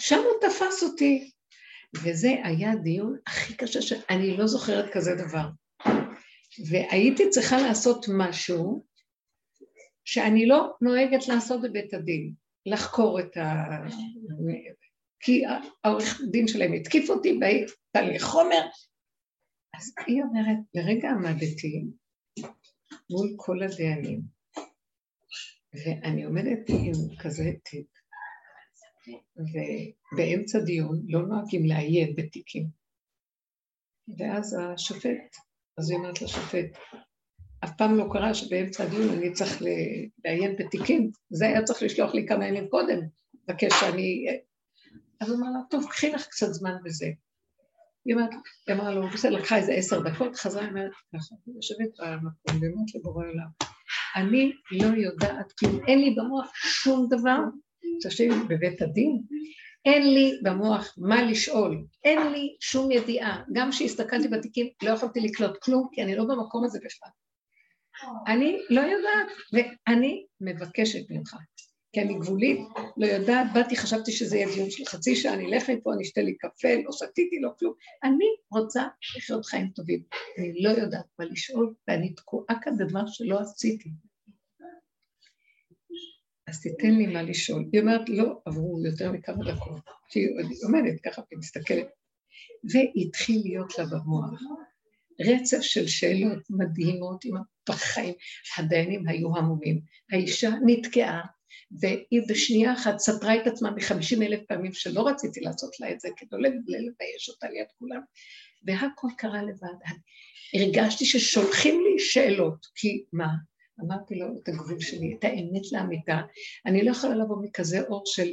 שם הוא תפס אותי, וזה היה הדיון הכי קשה שאני לא זוכרת כזה דבר. והייתי צריכה לעשות משהו שאני לא נוהגת לעשות בבית הדין, לחקור את ה... כי העורך דין שלהם התקיף אותי והייתה לי חומר. אז היא אומרת, לרגע עמדתי מול כל הדיינים, ואני עומדת עם כזה תיק, ובאמצע דיון לא נוהגים לעיין בתיקים. ואז השופט, אז היא אומרת לשופט, אף פעם לא קרה שבאמצע הדיון אני צריך לעיין בתיקים, זה היה צריך לשלוח לי כמה ימים קודם, לבקש שאני... אז הוא אמר לה, טוב, קחי לך קצת זמן בזה. היא אומרת, היא אמרה לו, בסדר, לקחה איזה עשר דקות, חזרה, היא אומרת, ככה, היא יושבת במקום, ואומרת לבורא עולם, אני לא יודעת כלום, אין לי במוח שום דבר, תקשיבי, בבית הדין, אין לי במוח מה לשאול, אין לי שום ידיעה. גם כשהסתכלתי בתיקים לא יכולתי לקלוט כלום, כי אני לא במקום הזה בכלל. אני לא יודעת, ואני מבקשת ממך, כי אני גבולית, לא יודעת, באתי, חשבתי שזה יהיה דיון של חצי שעה, אני אלך מפה, אני אשתה לי קפה, לא שתיתי, לא כלום. אני רוצה לחיות חיים טובים. אני לא יודעת מה לשאול, ואני תקועה כאן בדבר שלא עשיתי. אז תיתן לי מה לשאול. היא אומרת, לא עברו יותר מכמה דקות, שהיא עומדת ככה ומסתכלת. והתחיל להיות לה במוח רצף של שאלות מדהימות עם הפחיים. הדיינים היו המומים. האישה נתקעה, והיא בשנייה אחת סתרה את עצמה מחמישים אלף פעמים שלא רציתי לעשות לה את זה, כדי לא לבייש אותה ליד כולם. והכל קרה לבד. הרגשתי ששולחים לי שאלות, כי מה? אמרתי לו את הגבול שלי, את האמת לאמיתה. אני לא יכולה לבוא מכזה אור של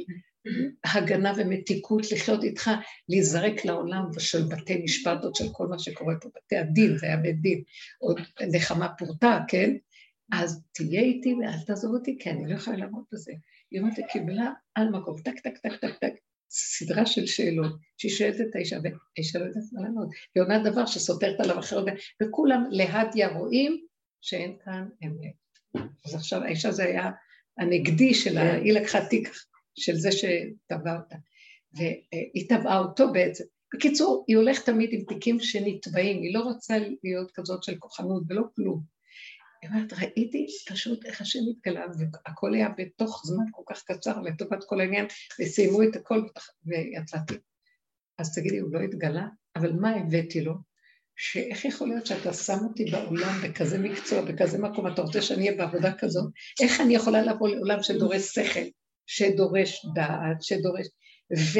הגנה ומתיקות, לחיות איתך, להיזרק לעולם של בתי משפט, עוד של כל מה שקורה פה, בתי הדין, זה היה בית דין, עוד נחמה פורטה, כן? אז תהיה איתי ואל תעזוב אותי, כי אני לא יכולה לעמוד בזה. היא אומרת, קיבלה על מקום, טק, טק, טק, טק, טק, סדרה של שאלות, שהיא שואלת את האישה, והאישה לא יודעת מה לענות. היא אומרת דבר שסותרת עליו אחרת, וכולם להדיה רואים שאין כאן אמת. אז עכשיו האישה זה היה הנגדי שלה, היא לקחה תיק של זה שטבע אותה, והיא טבעה אותו בעצם. בקיצור, היא הולכת תמיד עם תיקים שנתבעים, היא לא רוצה להיות כזאת של כוחנות ולא כלום. היא אומרת, ראיתי פשוט איך השם התגלה, והכל היה בתוך זמן כל כך קצר לטובת כל העניין, וסיימו את הכל ויצאתי. אז תגידי, הוא לא התגלה? אבל מה הבאתי לו? שאיך יכול להיות שאתה שם אותי בעולם בכזה מקצוע, בכזה מקום, אתה רוצה שאני אהיה בעבודה כזאת? איך אני יכולה לבוא לעולם שדורש שכל, שדורש דעת, שדורש... ו...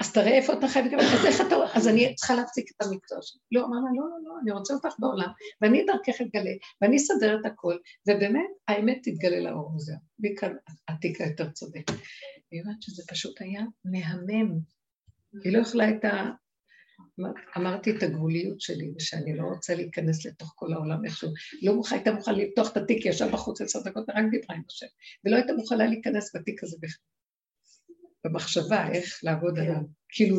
אז תראה איפה אתה חייב לקבל, אז איך אתה... אז אני צריכה להפסיק את המקצוע שלי. לא, אמרנו, לא, לא, לא, אני רוצה אותך בעולם, ואני דרכך אתגלה, ואני אסדר את הכל, ובאמת, האמת תתגלה לאור הזה. מכאן עתיקה יותר צודק. היא אומרת שזה פשוט היה מהמם. היא לא יכלה את ה... אמרתי את הגבוליות שלי, ושאני לא רוצה להיכנס לתוך כל העולם איכשהו. לא מוכנה, הייתה מוכנה לפתוח את התיק, ישב בחוץ עשר דקות ורק דיברה עם השם, ולא הייתה מוכנה להיכנס בתיק הזה בכלל. במחשבה איך לעבוד עליו, כאילו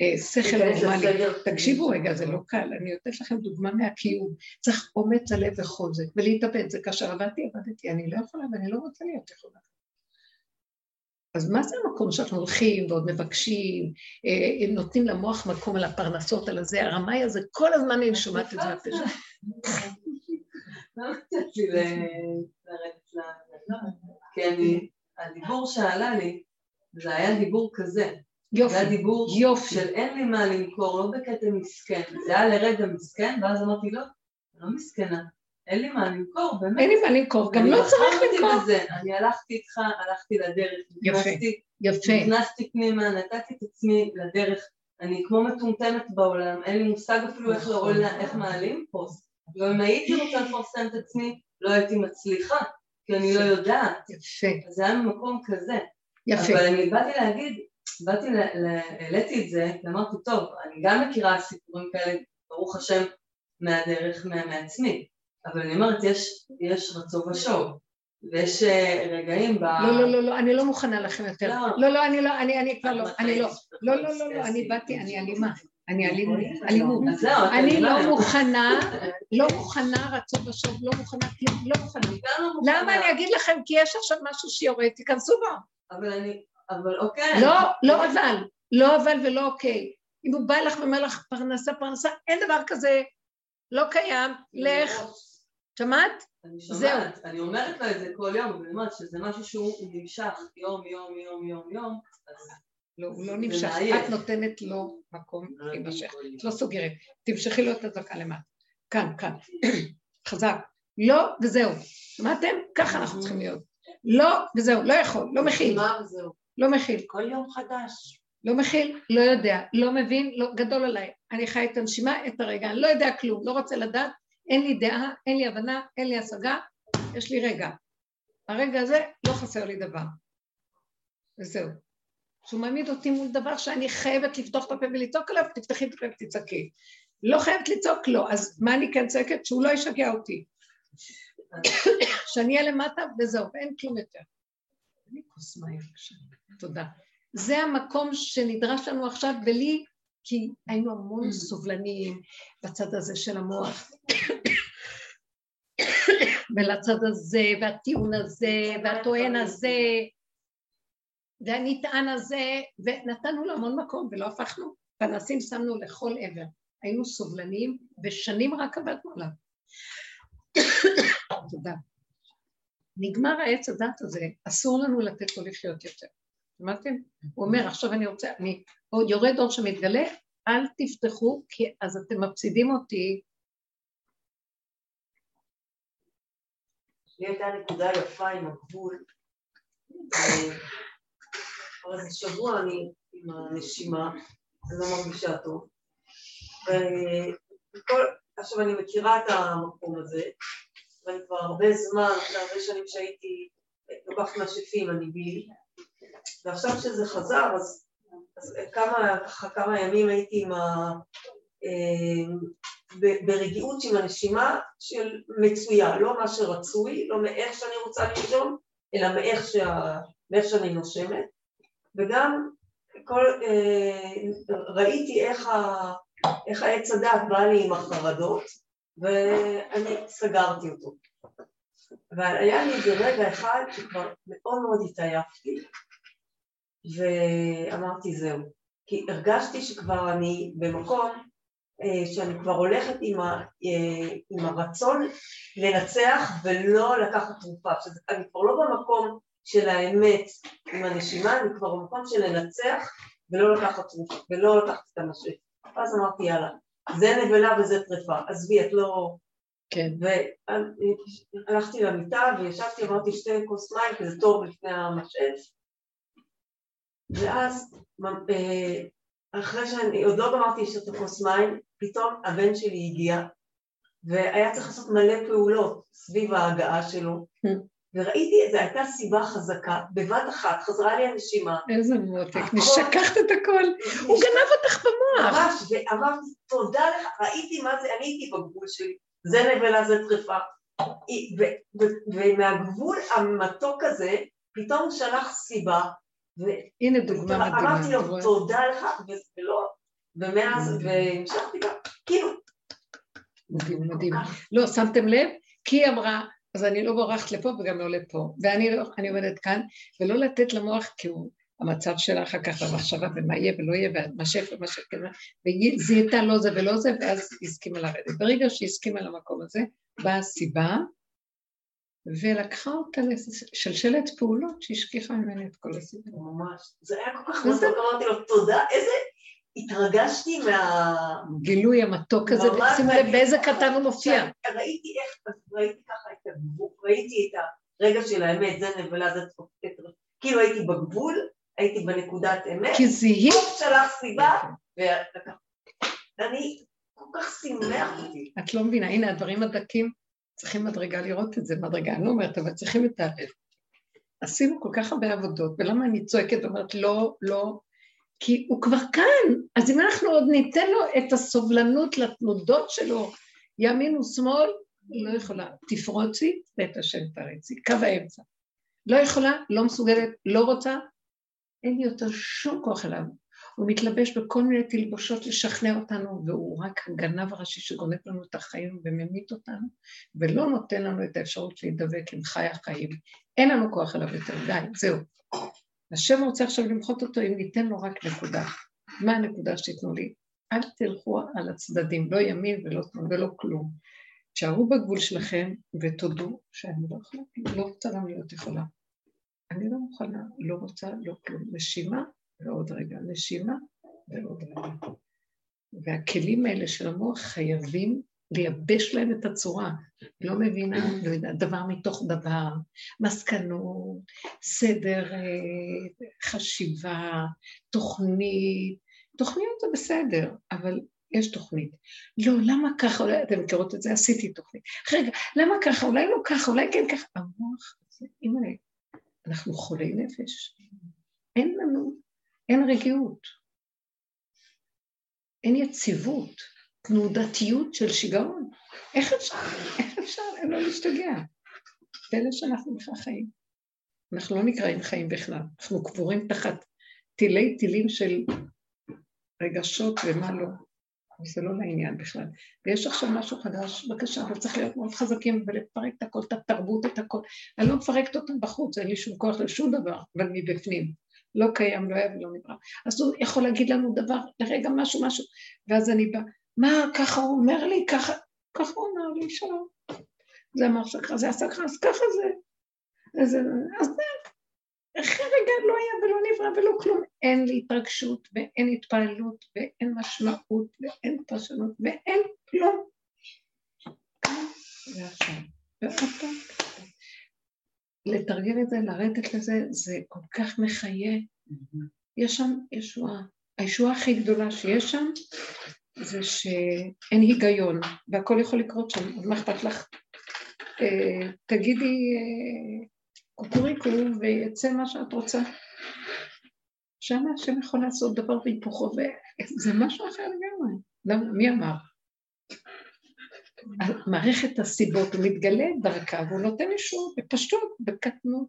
אה, שכל נורמלי. תקשיבו רגע, זה לא קל, אני נותנת לכם דוגמה מהקיום. צריך אומץ הלב וחוזק, ולהתאבד, זה כאשר עבדתי, עבדתי, אני לא יכולה ואני לא רוצה להיות יכולה. אז מה זה המקום שאנחנו הולכים ועוד מבקשים, אה, נותנים למוח מקום על הפרנסות, על הזה, הרמאי הזה, כל הזמן אני שומעת את זה מהפה לא נתת לי לרדת ל... כי הדיבור שעלה לי, זה היה דיבור כזה. יופי, זה היה דיבור יופי. של אין לי מה למכור, לא בקטע מסכן. זה היה לרגע מסכן, ואז אמרתי, לא, לא מסכנה. אין לי מה למכור, באמת. אין לי מה למכור, גם לא צריך למכור. בזה. אני הלכתי איתך, הלכתי לדרך. יפה, נכנסתי, יפה. נכנסתי פנימה, נתתי את עצמי לדרך. אני כמו מטומטמת בעולם, אין לי מושג אפילו איך לעול, איך מעלים פוסט. ואם הייתי רוצה לפרסם את עצמי, לא הייתי מצליחה, כי אני לא יודעת. יפה. אז זה היה ממקום כזה. יפה. אבל אני באתי להגיד, באתי, העליתי את זה, ואמרתי, טוב, אני גם מכירה סיפורים כאלה, ברוך השם, מהדרך, מעצמי, אבל אני אומרת, יש, יש רצו ושוב, ויש אה, רגעים ב... לא, לא, לא, לא, אני לא מוכנה לכם יותר. לא, לא, לא, אני לא, אני, אני כבר לא, אני לא. לא, לא, לא, לא, אני באתי, אני אלימה. אני אלימות. אני לא מוכנה, לא מוכנה רצו ושוב, לא מוכנה כלום, לא מוכנה. למה אני אגיד לכם? כי יש עכשיו משהו שיורד, תיכנסו בו. אבל אני, אבל אוקיי. לא, לא אבל, לא אבל ולא אוקיי. אם הוא בא לך ואומר לך פרנסה, פרנסה, אין דבר כזה, לא קיים, לך. שמעת? אני שומעת, אני אומרת לו את זה כל יום, אבל אני אומרת שזה משהו שהוא נמשך יום, יום, יום, יום, יום, אז... לא, הוא לא נמשך, את נותנת לו מקום להימשך, את לא סוגרת, תמשכי לו את הדקה למטה. כאן, כאן, חזק, לא, וזהו. שמעתם? ככה אנחנו צריכים להיות. לא, וזהו, לא יכול, לא מכיל. לא מכיל. כל יום חדש. לא מכיל, לא יודע, לא מבין, לא, גדול עליי. אני חי את הנשימה, את הרגע, אני לא יודע כלום, לא רוצה לדעת, אין לי דעה, אין לי הבנה, אין לי השגה, יש לי רגע. הרגע הזה לא חסר לי דבר. וזהו. שהוא מעמיד אותי מול דבר שאני חייבת לפתוח את הפה ולצעוק עליו, תפתחי את הפה ותצעקי. לא חייבת לצעוק לו, אז מה אני כן צועקת? שהוא לא ישגע אותי. שאני אהיה למטה וזהו, ואין כלום יותר. אני כוס מים בבקשה. תודה. זה המקום שנדרש לנו עכשיו, ולי, כי היינו המון סובלניים בצד הזה של המוח. ולצד הזה, והטיעון הזה, והטוען הזה, והנטען הזה, ונתנו לו המון מקום ולא הפכנו, פנסים שמנו לכל עבר. היינו סובלניים, ושנים רק עבדנו עליו. תודה. נגמר העץ הדת הזה, אסור לנו לתת לו לחיות יותר. שמעתם? הוא אומר, עכשיו אני רוצה, אני, יורד אור שמתגלה, אל תפתחו, כי אז אתם מפסידים אותי. לי הייתה נקודה יפה עם הגבול. כבר איזה שבוע אני עם הנשימה, אני לא מרגישה טוב. וכל, עכשיו אני מכירה את המקום הזה, ואני כבר הרבה זמן, אחרי הרבה שנים שהייתי לוקחת משאפים, אני בי, ועכשיו כשזה חזר, אז, אז כמה, ככה כמה ימים הייתי עם ה... אה, ברגיעות עם הנשימה של מצויה, לא מה שרצוי, לא מאיך שאני רוצה לנשום, אלא מאיך, שה, מאיך שאני נושמת, וגם כל, אה, ראיתי איך, ה, איך העץ הדעת בא לי עם החרדות, ואני סגרתי אותו. אבל היה לי איזה רגע אחד שכבר מאוד מאוד התעייפתי, ואמרתי זהו. כי הרגשתי שכבר אני במקום אה, שאני כבר הולכת עם, ה, אה, עם הרצון לנצח ולא לקחת תרופה. שאני כבר לא במקום של האמת עם הנשימה, אני כבר במקום של לנצח ולא לקחת תרופה, ולא לקחת את המשק. ואז אמרתי יאללה, זה נבלה וזה טרפה, עזבי, את לא... כן. והלכתי למיטה וישבתי, אמרתי שתי כוס מים, כי זה טוב לפני המשאף. ואז, אה, אחרי שאני עוד לא גמרתי לשתות כוס מים, פתאום הבן שלי הגיע, והיה צריך לעשות מלא פעולות סביב ההגעה שלו, וראיתי, זו הייתה סיבה חזקה, בבת אחת חזרה לי הנשימה. איזה מותק, נשכחת את הכל, הוא גנב אותך במוח. ממש, ואמרתי, תודה לך, ראיתי מה זה, אני הייתי בגבול שלי, זה נבלה, זה טרפה. ומהגבול המתוק הזה, פתאום שלח סיבה, הנה דוגמה מדהימה. אמרתי לו, תודה לך, ולא, ומאז, והמשכתי גם, כאילו. מדהים, מדהים. לא, שמתם לב? כי היא אמרה, אז אני לא בורחת לפה וגם לא לפה. ואני לא, עומדת כאן, ולא לתת למוח, כי הוא המצב שלה אחר כך במחשבה, ומה יהיה ולא יהיה, ומה שפע ומה שכן, והיא זיהתה לא זה ולא זה, ואז הסכימה לרדת. ברגע שהיא הסכימה למקום הזה, באה הסיבה, ולקחה אותה לשלשלת פעולות שהשכיחה ממני את כל הסיבה. ממש. זה היה כל כך מתוק, אמרתי לו, תודה, איזה... התרגשתי מה... גילוי המתוק הזה, ושימו לב באיזה קטן הוא מופיע. ראיתי איך, ראיתי ככה את הגבול, ראיתי את הרגע של האמת, זה נבלה, זה צפופת, כאילו הייתי בגבול, הייתי בנקודת אמת, כי זיהית, שלח סיבה, ואני כל כך שימח אותי. את לא מבינה, הנה הדברים הדקים, צריכים מדרגה לראות את זה, מדרגה, אני לא אומרת, אבל צריכים את ה... עשינו כל כך הרבה עבודות, ולמה אני צועקת ואומרת לא, לא, כי הוא כבר כאן, אז אם אנחנו עוד ניתן לו את הסובלנות לתנודות שלו, ימין ושמאל, לא יכולה. תפרוצי ואת השם תריצי, קו האמצע. לא יכולה, לא מסוגלת, לא רוצה, אין לי יותר שום כוח אליו. הוא מתלבש בכל מיני תלבושות לשכנע אותנו, והוא רק הגנב הראשי שגונב לנו את החיים וממית אותנו, ולא נותן לנו את האפשרות להידבק עם חי החיים. אין לנו כוח אליו יותר, די, זהו. השם רוצה עכשיו למחות אותו אם ניתן לו רק נקודה. מה הנקודה שתיתנו לי? אל תלכו על הצדדים, לא ימין ולא שמאל ולא כלום. תשארו בגבול שלכם ותודו שאני לא יכולה, לא רוצה גם להיות יכולה. אני לא מוכנה, לא רוצה, לא כלום. נשימה ועוד רגע, נשימה ועוד רגע. והכלים האלה של המוח חייבים לייבש להם את הצורה. לא מבינה, לא יודעת, דבר מתוך דבר, מסקנות, סדר אה, חשיבה, תוכנית. תוכניות זה בסדר, אבל יש תוכנית. לא, למה ככה, אולי, אתם מכירות את זה, עשיתי תוכנית. רגע, למה ככה, אולי לא ככה, אולי כן ככה. המוח הזה, הנה, אנחנו חולי נפש. אין לנו, אין רגיעות. אין יציבות, תנודתיות של שיגעון. איך אפשר, איך אפשר לא להשתגע? פלא שאנחנו בכלל חיים. אנחנו לא נקראים חיים בכלל, אנחנו קבורים תחת טילי טילים של רגשות ומה לא. זה לא לעניין בכלל. ויש עכשיו משהו חדש, בבקשה, אבל צריך להיות מאוד חזקים ולפרק את הכל, את התרבות, את הכל. אני לא מפרקת אותם בחוץ, אין לי שום כוח לשום דבר, אבל מבפנים. לא קיים, לא היה ולא נברא. אז הוא יכול להגיד לנו דבר, לרגע משהו, משהו, ואז אני באה, מה, ככה הוא אומר לי, ככה, ככה הוא אומר לי, שלום. זה אמר שככה, זה עשה ככה, אז ככה זה. אז, אז איך רגע לא היה ולא נברא ולא כלום. אין לי התרגשות ואין התפעלות ואין משמעות ואין פרשנות ואין כלום. לתרגם את זה, לרדת לזה, זה כל כך מחיה. יש שם ישועה. הישועה הכי גדולה שיש שם זה שאין היגיון, והכל יכול לקרות שם, אז מה אכפת לך? אה, תגידי אה, קוקוריקו ויצא מה שאת רוצה. שם השם יכול לעשות דבר והיפוכו, וזה משהו אחר לגמרי. מי אמר? מערכת הסיבות, הוא מתגלה דרכה והוא נותן אישור בפשטות, בקטנות,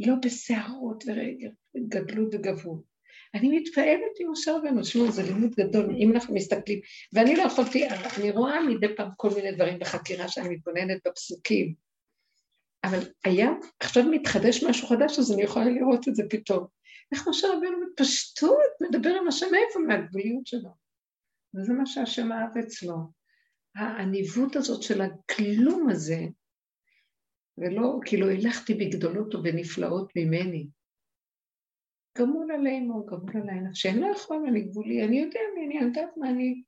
לא בסערות וגדלות וגברות. אני מתפעלת עם משה רבנו, תשמעו, זה לימוד גדול, אם אנחנו מסתכלים, ואני לא יכולתי, אני רואה מדי פעם כל מיני דברים בחקירה שאני מתבוננת בפסוקים, אבל היה, עכשיו מתחדש משהו חדש, אז אני יכולה לראות את זה פתאום. איך משה רבנו בפשטות מדבר עם השם מאיפה? מהגבוליות שלו. וזה מה שהשם אהב אצלו. הניווט הזאת של הכלום הזה, ולא, כאילו הלכתי בגדולות ובנפלאות ממני. גמול עלינו, גמול עלינו, שאין לא יכול, אני גבולי, אני יודע מי אני, אני יודעת מה אני.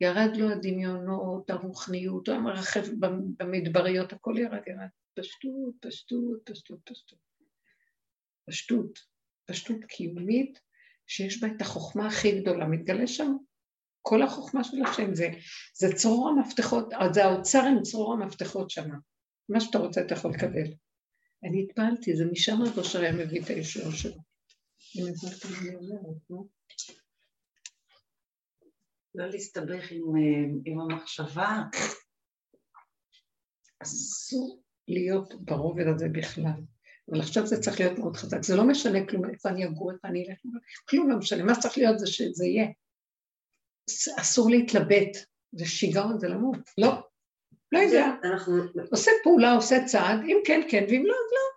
ירד לו הדמיונות, הרוחניות, המרחב במדבריות, הכל ירד, ירד. פשטות, פשטות, פשטות, פשטות. פשטות, פשטות קיומית, שיש בה את החוכמה הכי גדולה, מתגלה שם כל החוכמה של השם, זה, זה צרור המפתחות, זה האוצר עם צרור המפתחות שם. מה שאתה רוצה אתה יכול לקבל. אני התפעלתי, זה משם הגושר היה מביא את הישועה שלו. לא? להסתבך עם, אה, עם המחשבה. אסור להיות ברובד הזה בכלל. אבל עכשיו זה צריך להיות מאוד חזק. זה לא משנה כלום איפה אני אגור, איפה אני אלך, כלום לא משנה. מה שצריך להיות זה שזה יהיה. אסור להתלבט, זה שיגעון, זה למות. לא, לא יודע. עושה פעולה, עושה צעד, אם כן, כן, ואם לא, אז לא.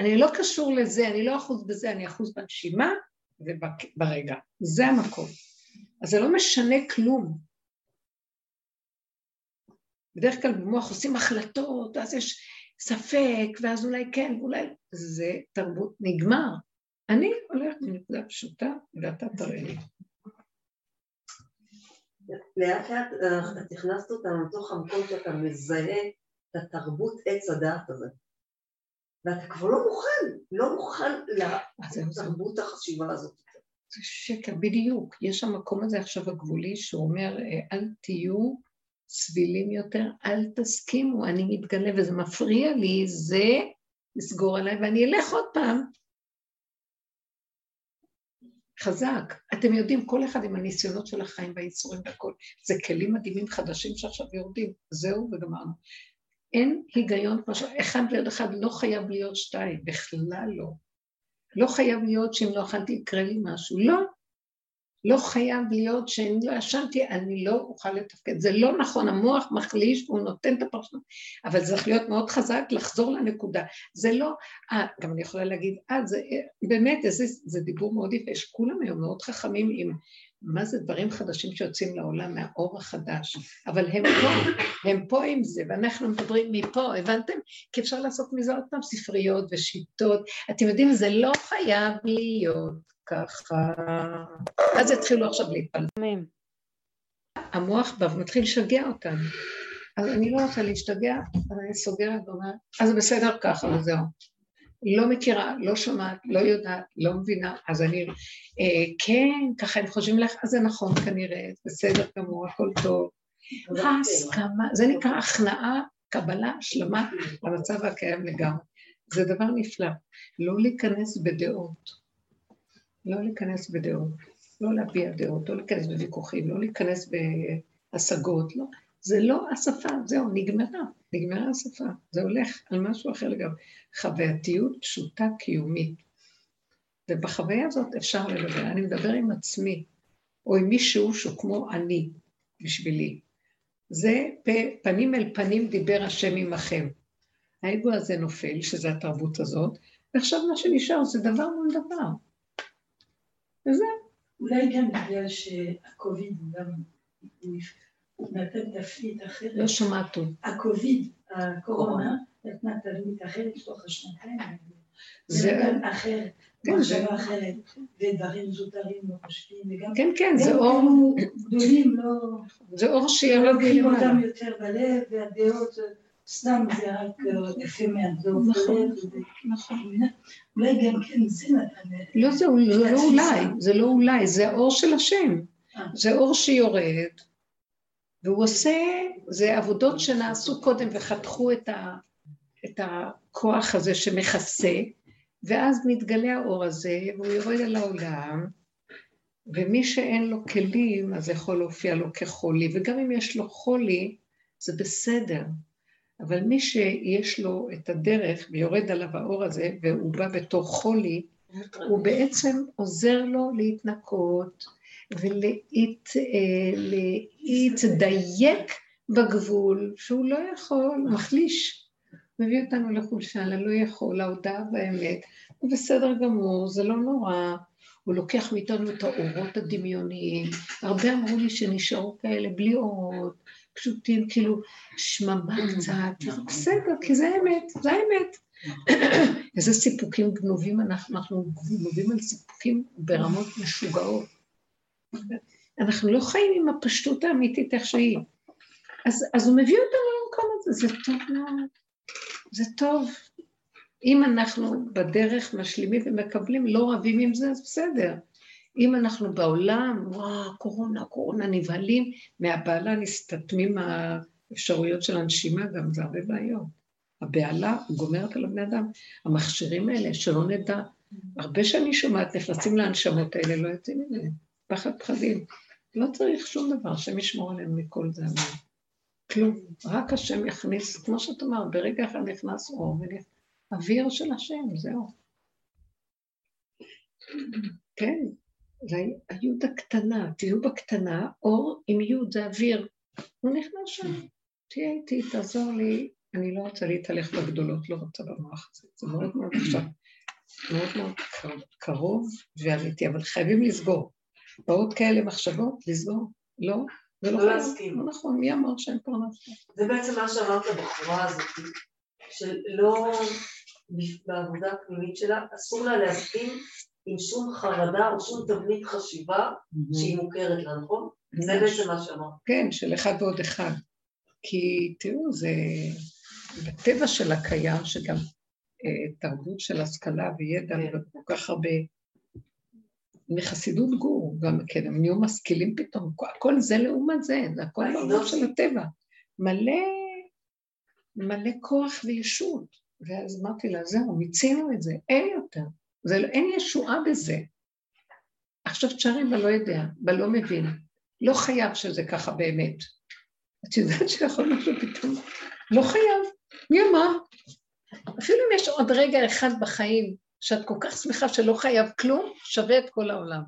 אני לא קשור לזה, אני לא אחוז בזה, אני אחוז בנשימה וברגע. זה המקום. אז זה לא משנה כלום. בדרך כלל במוח עושים החלטות, אז יש ספק, ואז אולי כן, ואולי... זה תרבות נגמר. אני הולכת מנקודה פשוטה, ואתה תראה לי. לאט לאט אה, את הכנסת אותנו לתוך המקום שאתה מזהה את התרבות עץ הדעת הזה. ואתה כבר לא מוכן, לא מוכן לתרבות החשיבה הזאת. זה שקר, בדיוק. יש המקום הזה עכשיו הגבולי שאומר, אה, אל תהיו סבילים יותר, אל תסכימו, אני מתגלה וזה מפריע לי, זה לסגור עליי ואני אלך עוד פעם חזק. אתם יודעים, כל אחד עם הניסיונות של החיים והייסורים והכל, זה כלים מדהימים חדשים שעכשיו יורדים, זהו וגמרנו. אין היגיון. אחד ליד אחד לא חייב להיות שתיים, בכלל לא. לא חייב להיות שאם לא אכלתי יקרה לי משהו, לא. לא חייב להיות שאם לא ישנתי אני לא אוכל לתפקד. זה לא נכון, המוח מחליש והוא נותן את הפרשנות, אבל זה צריך להיות מאוד חזק לחזור לנקודה. זה לא, אה, גם אני יכולה להגיד, אה, זה באמת, זה, זה דיבור מאוד יפה, יש כולם היום מאוד חכמים עם מה זה דברים חדשים שיוצאים לעולם מהאור החדש, אבל הם פה, הם פה עם זה, ואנחנו מדברים מפה, הבנתם? כי אפשר לעשות מזה עוד פעם ספריות ושיטות. אתם יודעים, זה לא חייב להיות ככה. אז יתחילו עכשיו להתפלל. המוח בא ומתחיל לשגע אותנו. אז אני לא רוצה להשתגע, אז אני סוגרת ואומרת, אז בסדר ככה וזהו. לא מכירה, לא שומעת, לא יודעת, לא מבינה, אז אני, אה, כן, ככה הם חושבים לך, אז זה נכון כנראה, בסדר גמור, הכל טוב. הסכמה, זה נקרא הכנעה, קבלה, השלמה למצב הקיים לגמרי. זה דבר נפלא, לא להיכנס בדעות, לא להיכנס בדעות, לא להביע דעות, לא להיכנס בוויכוחים, לא להיכנס בהשגות, לא. זה לא השפה, זהו, נגמרה, נגמרה השפה, זה הולך על משהו אחר לגמרי. חווייתיות פשוטה קיומית. ובחוויה הזאת אפשר לדבר. אני מדבר עם עצמי, או עם מישהו שהוא כמו אני, בשבילי. זה פנים אל פנים דיבר השם עמכם. האגו הזה נופל, שזה התרבות הזאת, ועכשיו מה שנשאר זה דבר מול דבר. וזה. אולי גם בגלל שהקוביד גם נתן תפנית אחרת. לא שמעת טוב. הקוביד, הקורונה, נתנה תבנית אחרת תוך השנתיים. זה אחר, כן, מחשבה אחרת, ודברים זוטרים לא חושבים, וגם... כן, כן, זה אור... גדולים לא... זה אור שיהיה לו לוקחים אותם יותר בלב, והדעות... סתם זה רק יפה מהדעות נכון, נכון. אולי גם כן זה נתן... לא, זה לא אולי, זה לא אולי, זה האור של השם. אה. זה אור שיורד, והוא עושה, זה עבודות שנעשו קודם וחתכו את, ה, את הכוח הזה שמכסה, ואז מתגלה האור הזה, והוא יורד אל העולם, ומי שאין לו כלים, אז יכול להופיע לו כחולי, וגם אם יש לו חולי, זה בסדר. אבל מי שיש לו את הדרך ויורד עליו האור הזה, והוא בא בתור חולי, הוא בעצם עוזר לו להתנקות, ולהתדייק בגבול שהוא לא יכול, מחליש. מביא אותנו לחולשה, ללא יכול, להודעה באמת. הוא בסדר גמור, זה לא נורא. הוא לוקח מאיתנו את האורות הדמיוניים. הרבה אמרו לי שנשארו כאלה בלי אורות, פשוטים, כאילו שממה קצת. בסדר, כי זה האמת, זה האמת. איזה סיפוקים גנובים אנחנו, אנחנו גנובים על סיפוקים ברמות משוגעות. אנחנו לא חיים עם הפשטות האמיתית איך שהיא. אז, אז הוא מביא אותנו למקום הזה, זה טוב מאוד, זה טוב. אם אנחנו בדרך משלימים ומקבלים, לא רבים עם זה, אז בסדר. אם אנחנו בעולם, וואו, קורונה, קורונה, נבהלים, מהבהלה נסתתמים האפשרויות של הנשימה, גם זה הרבה בעיות. הבהלה גומרת על הבני אדם. המכשירים האלה, שלא נדע, הרבה שאני שומעת, נכנסים להנשמות האלה, לא יוצאים מזה. פחד פחדים. לא צריך שום דבר, השם ישמור עלינו מכל זה. כלום, רק השם יכניס, כמו שאת אומרת, ברגע אחד נכנס אור, אוויר של השם, זהו. כן, זה היוד הקטנה, תהיו בקטנה, אור עם יוד זה אוויר. הוא נכנס שם, תהיה איתי, תעזור לי, אני לא רוצה להתהלך בגדולות, לא רוצה במוח הזה, זה מאוד מאוד עכשיו, מאוד מאוד קרוב ואמיתי, אבל חייבים לסגור. באות כאלה מחשבות, לסגור, לא, זה לא, לא להסכים. לא נכון, מי אמר שאין פרנסה? זה בעצם מה שאמרת בחורה הזאת, שלא, בעבודה הפנימית שלה, אסור לה להסכים עם שום חרדה או שום תבנית חשיבה שהיא מוכרת לה, נכון? זה בעצם מה שאמרת. כן, של אחד ועוד אחד. כי תראו, זה בטבע של הקיים, שגם אה, תרבות של השכלה וידע כן. וכל כך הרבה מחסידות גור, גם כן, הם נהיו משכילים פתאום, הכל זה לעומת זה, זה הכל בעולם של הטבע. מלא, מלא כוח וישות. ואז אמרתי לה, זהו, מיצינו את זה, אין יותר. זה, אין ישועה בזה. עכשיו תשארי בלא יודע, בלא מבין. לא חייב שזה ככה באמת. את יודעת שיכול משהו פתאום, לא חייב, מי אמר? אפילו אם יש עוד רגע אחד בחיים שאת כל כך שמחה שלא חייב כלום, שווה את כל העולם.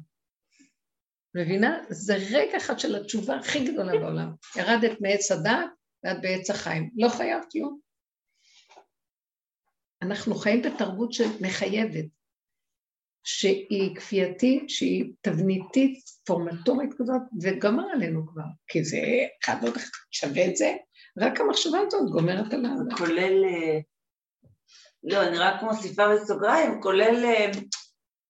מבינה? זה רגע אחד של התשובה הכי גדולה בעולם. ירדת מעץ הדעת ואת בעץ החיים. לא חייב כלום. אנחנו חיים בתרבות שמחייבת, שהיא כפייתית, שהיא תבניתית, פורמטורית כזאת, וגמר עלינו כבר, כי זה אחד אחד שווה את זה, רק המחשבה הזאת גומרת עליו. כולל אה, לא, אני רק מוסיפה בסוגריים, כולל, אה,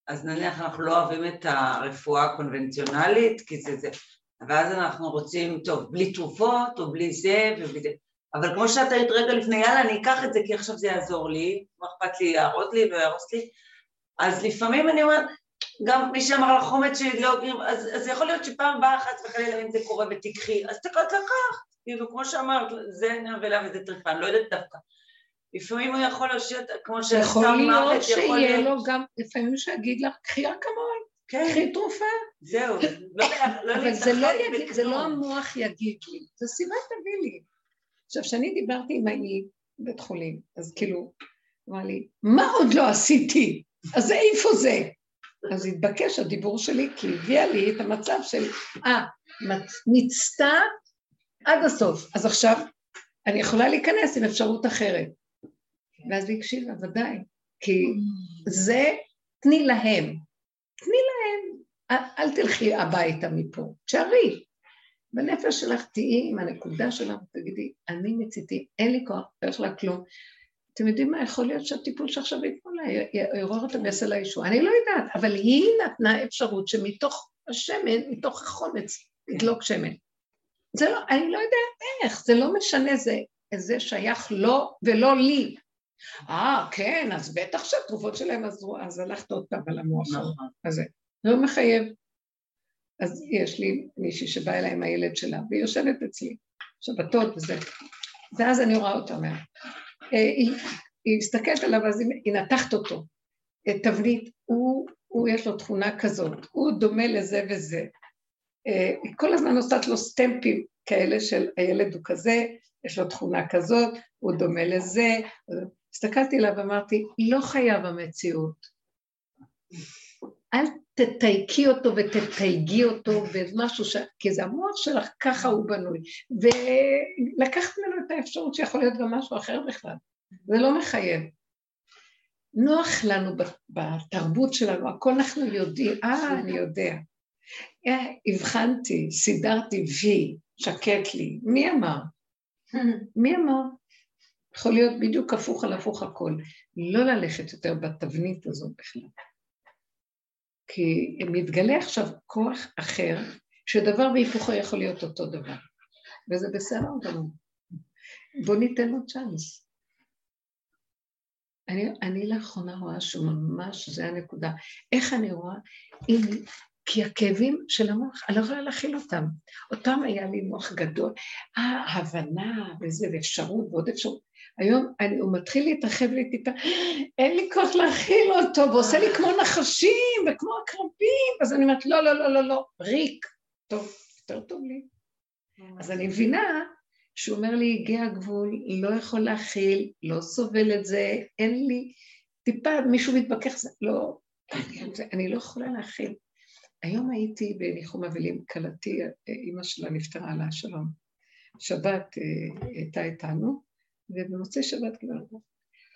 אז נניח אנחנו לא אוהבים את הרפואה הקונבנציונלית, כי זה זה, ואז אנחנו רוצים, טוב, בלי תרופות או בלי זה ובלי זה. אבל כמו שאת היית רגע לפני, יאללה, אני אקח את זה כי עכשיו זה יעזור לי, מה אכפת לי להראות לי ויהרוס לי, אז לפעמים אני אומרת, גם מי שאמר לך חומץ שלי לא, אז, אז יכול להיות שפעם הבאה חס וחלילה אם זה קורה ותיקחי, אז תקעת לקח, כאילו כמו שאמרת, זה נבלה וזה טריפה, אני לא יודעת דווקא. לפעמים הוא יכול לשבת, כמו שאתה אמרת, יכול להיות שיהיה לו גם, לפעמים שיגיד לך, קחי אקמול, כן. קחי תרופה. זהו, לא, לא אבל זה לא, יגיד, זה לא המוח יגיד לי, זה סיבה תביא לי. עכשיו, כשאני דיברתי עם האי בית חולים, אז כאילו, אמר לי, מה עוד לא עשיתי? אז איפה זה? אז התבקש הדיבור שלי, כי הביאה לי את המצב של, אה, ניצתה עד הסוף, אז עכשיו אני יכולה להיכנס עם אפשרות אחרת. ואז היא הקשיבה, ודאי, כי זה, תני להם, תני להם, אל, אל תלכי הביתה מפה, תשארי. בנפש שלך תהיי עם הנקודה שלך, תגידי, אני מציתי, אין לי כוח, לא יכולה כלום. אתם יודעים מה, יכול להיות שהטיפול שעכשיו ייתנו לה, יעורר את המסר לישוע. אני לא יודעת, אבל היא נתנה אפשרות שמתוך השמן, מתוך החומץ, ידלוק שמן. זה לא, אני לא יודעת איך, זה לא משנה, זה, זה שייך לו ולא לי. אה, כן, אז בטח שהתרופות שלהם עזרו, אז הלכת עוד פעם על המוח נכון. הזה. לא מחייב. אז יש לי מישהי שבאה אליי עם הילד שלה, והיא יושבת אצלי, שבתות וזה. ואז אני רואה אותה אומרת, אה, היא, היא מסתכלת עליו, אז היא נתחת אותו. תבנית, הוא, הוא יש לו תכונה כזאת, הוא דומה לזה וזה. אה, היא כל הזמן עושה לו סטמפים כאלה של הילד הוא כזה, יש לו תכונה כזאת, הוא דומה לזה. הסתכלתי עליו ואמרתי, לא חייב המציאות. אל תתייקי אותו ותתייגי אותו במשהו ש... כי זה המוח שלך, ככה הוא בנוי. ולקחת ממנו את האפשרות שיכול להיות גם משהו אחר בכלל. זה לא מחייב. נוח לנו בתרבות שלנו, הכל אנחנו יודעים, אה, אני יודע. אה, הבחנתי, סידרתי וי, שקט לי. מי אמר? מי אמר? יכול להיות בדיוק הפוך על הפוך הכל. לא ללכת יותר בתבנית הזאת בכלל. כי מתגלה עכשיו כוח אחר, שדבר והיפוכו יכול להיות אותו דבר. וזה בסדר גמור. בוא ניתן לו צ'אנס. אני, אני לאחרונה רואה שממש זה הנקודה. איך אני רואה? אם, כי הכאבים של המוח, אני לא יכולה להכיל אותם. אותם היה לי מוח גדול, אה, הבנה וזה, ואפשרות ועוד אפשרות. היום אני, הוא מתחיל להתרחב לי טיפה, אין לי כוח להכיל אותו, ועושה לי כמו נחשים וכמו עקרבים, אז אני אומרת, לא, לא, לא, לא, לא, ריק. טוב, יותר טוב לי. אז אני מבינה שהוא אומר לי, הגיע הגבול, לא יכול להכיל, לא סובל את זה, אין לי, טיפה מישהו מתווכח, לא, אני, לא יכולה להכיל. היום הייתי בניחום אבלים, כלתי, אימא שלה נפטרה לה שלום. שבת אה, הייתה איתנו, ובמוצאי שבת כבר...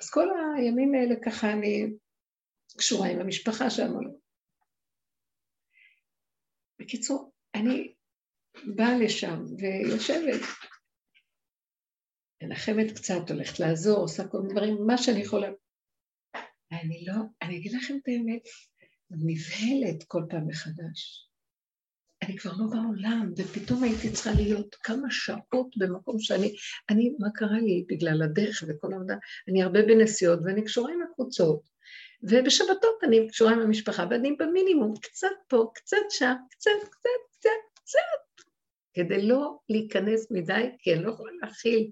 אז כל הימים האלה ככה אני קשורה עם המשפחה שם. בקיצור, אני באה לשם ויושבת, מנחמת קצת, הולכת לעזור, עושה כל מיני דברים, מה שאני יכולה. אני לא, אני אגיד לכם את האמת, נבהלת כל פעם מחדש. אני כבר לא בעולם, ופתאום הייתי צריכה להיות כמה שעות במקום שאני, אני, מה קרה לי בגלל הדרך וכל העבודה? אני הרבה בנסיעות ואני קשורה עם הקבוצות, ובשבתות אני קשורה עם המשפחה, ואני במינימום, קצת פה, קצת שם, קצת, קצת, קצת, קצת, כדי לא להיכנס מדי, כי אני לא יכולה להכיל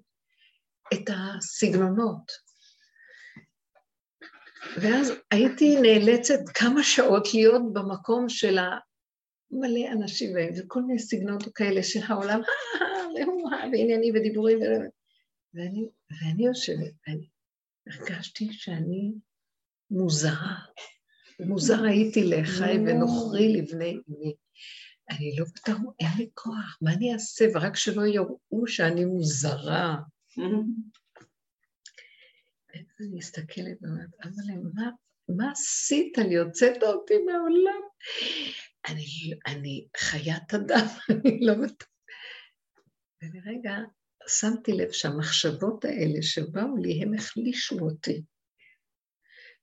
את הסגנונות. ואז הייתי נאלצת כמה שעות להיות במקום של מלא אנשים, וכל מיני סגנונות כאלה של העולם, וענייני ודיבורים, ואני, ואני יושבת, ואני הרגשתי שאני מוזרה. מוזר הייתי לחי ונוכרי לבני אמי. אני לא פתאום, אין לי כוח, מה אני אעשה? ורק שלא יראו שאני מוזרה. אני מסתכלת ואומרת, אבל מה, מה עשית לי? הוצאת אותי מהעולם. אני, אני חיית אדם, אני לא בטוחה. ולרגע שמתי לב שהמחשבות האלה שבאו לי, הם החלישו אותי.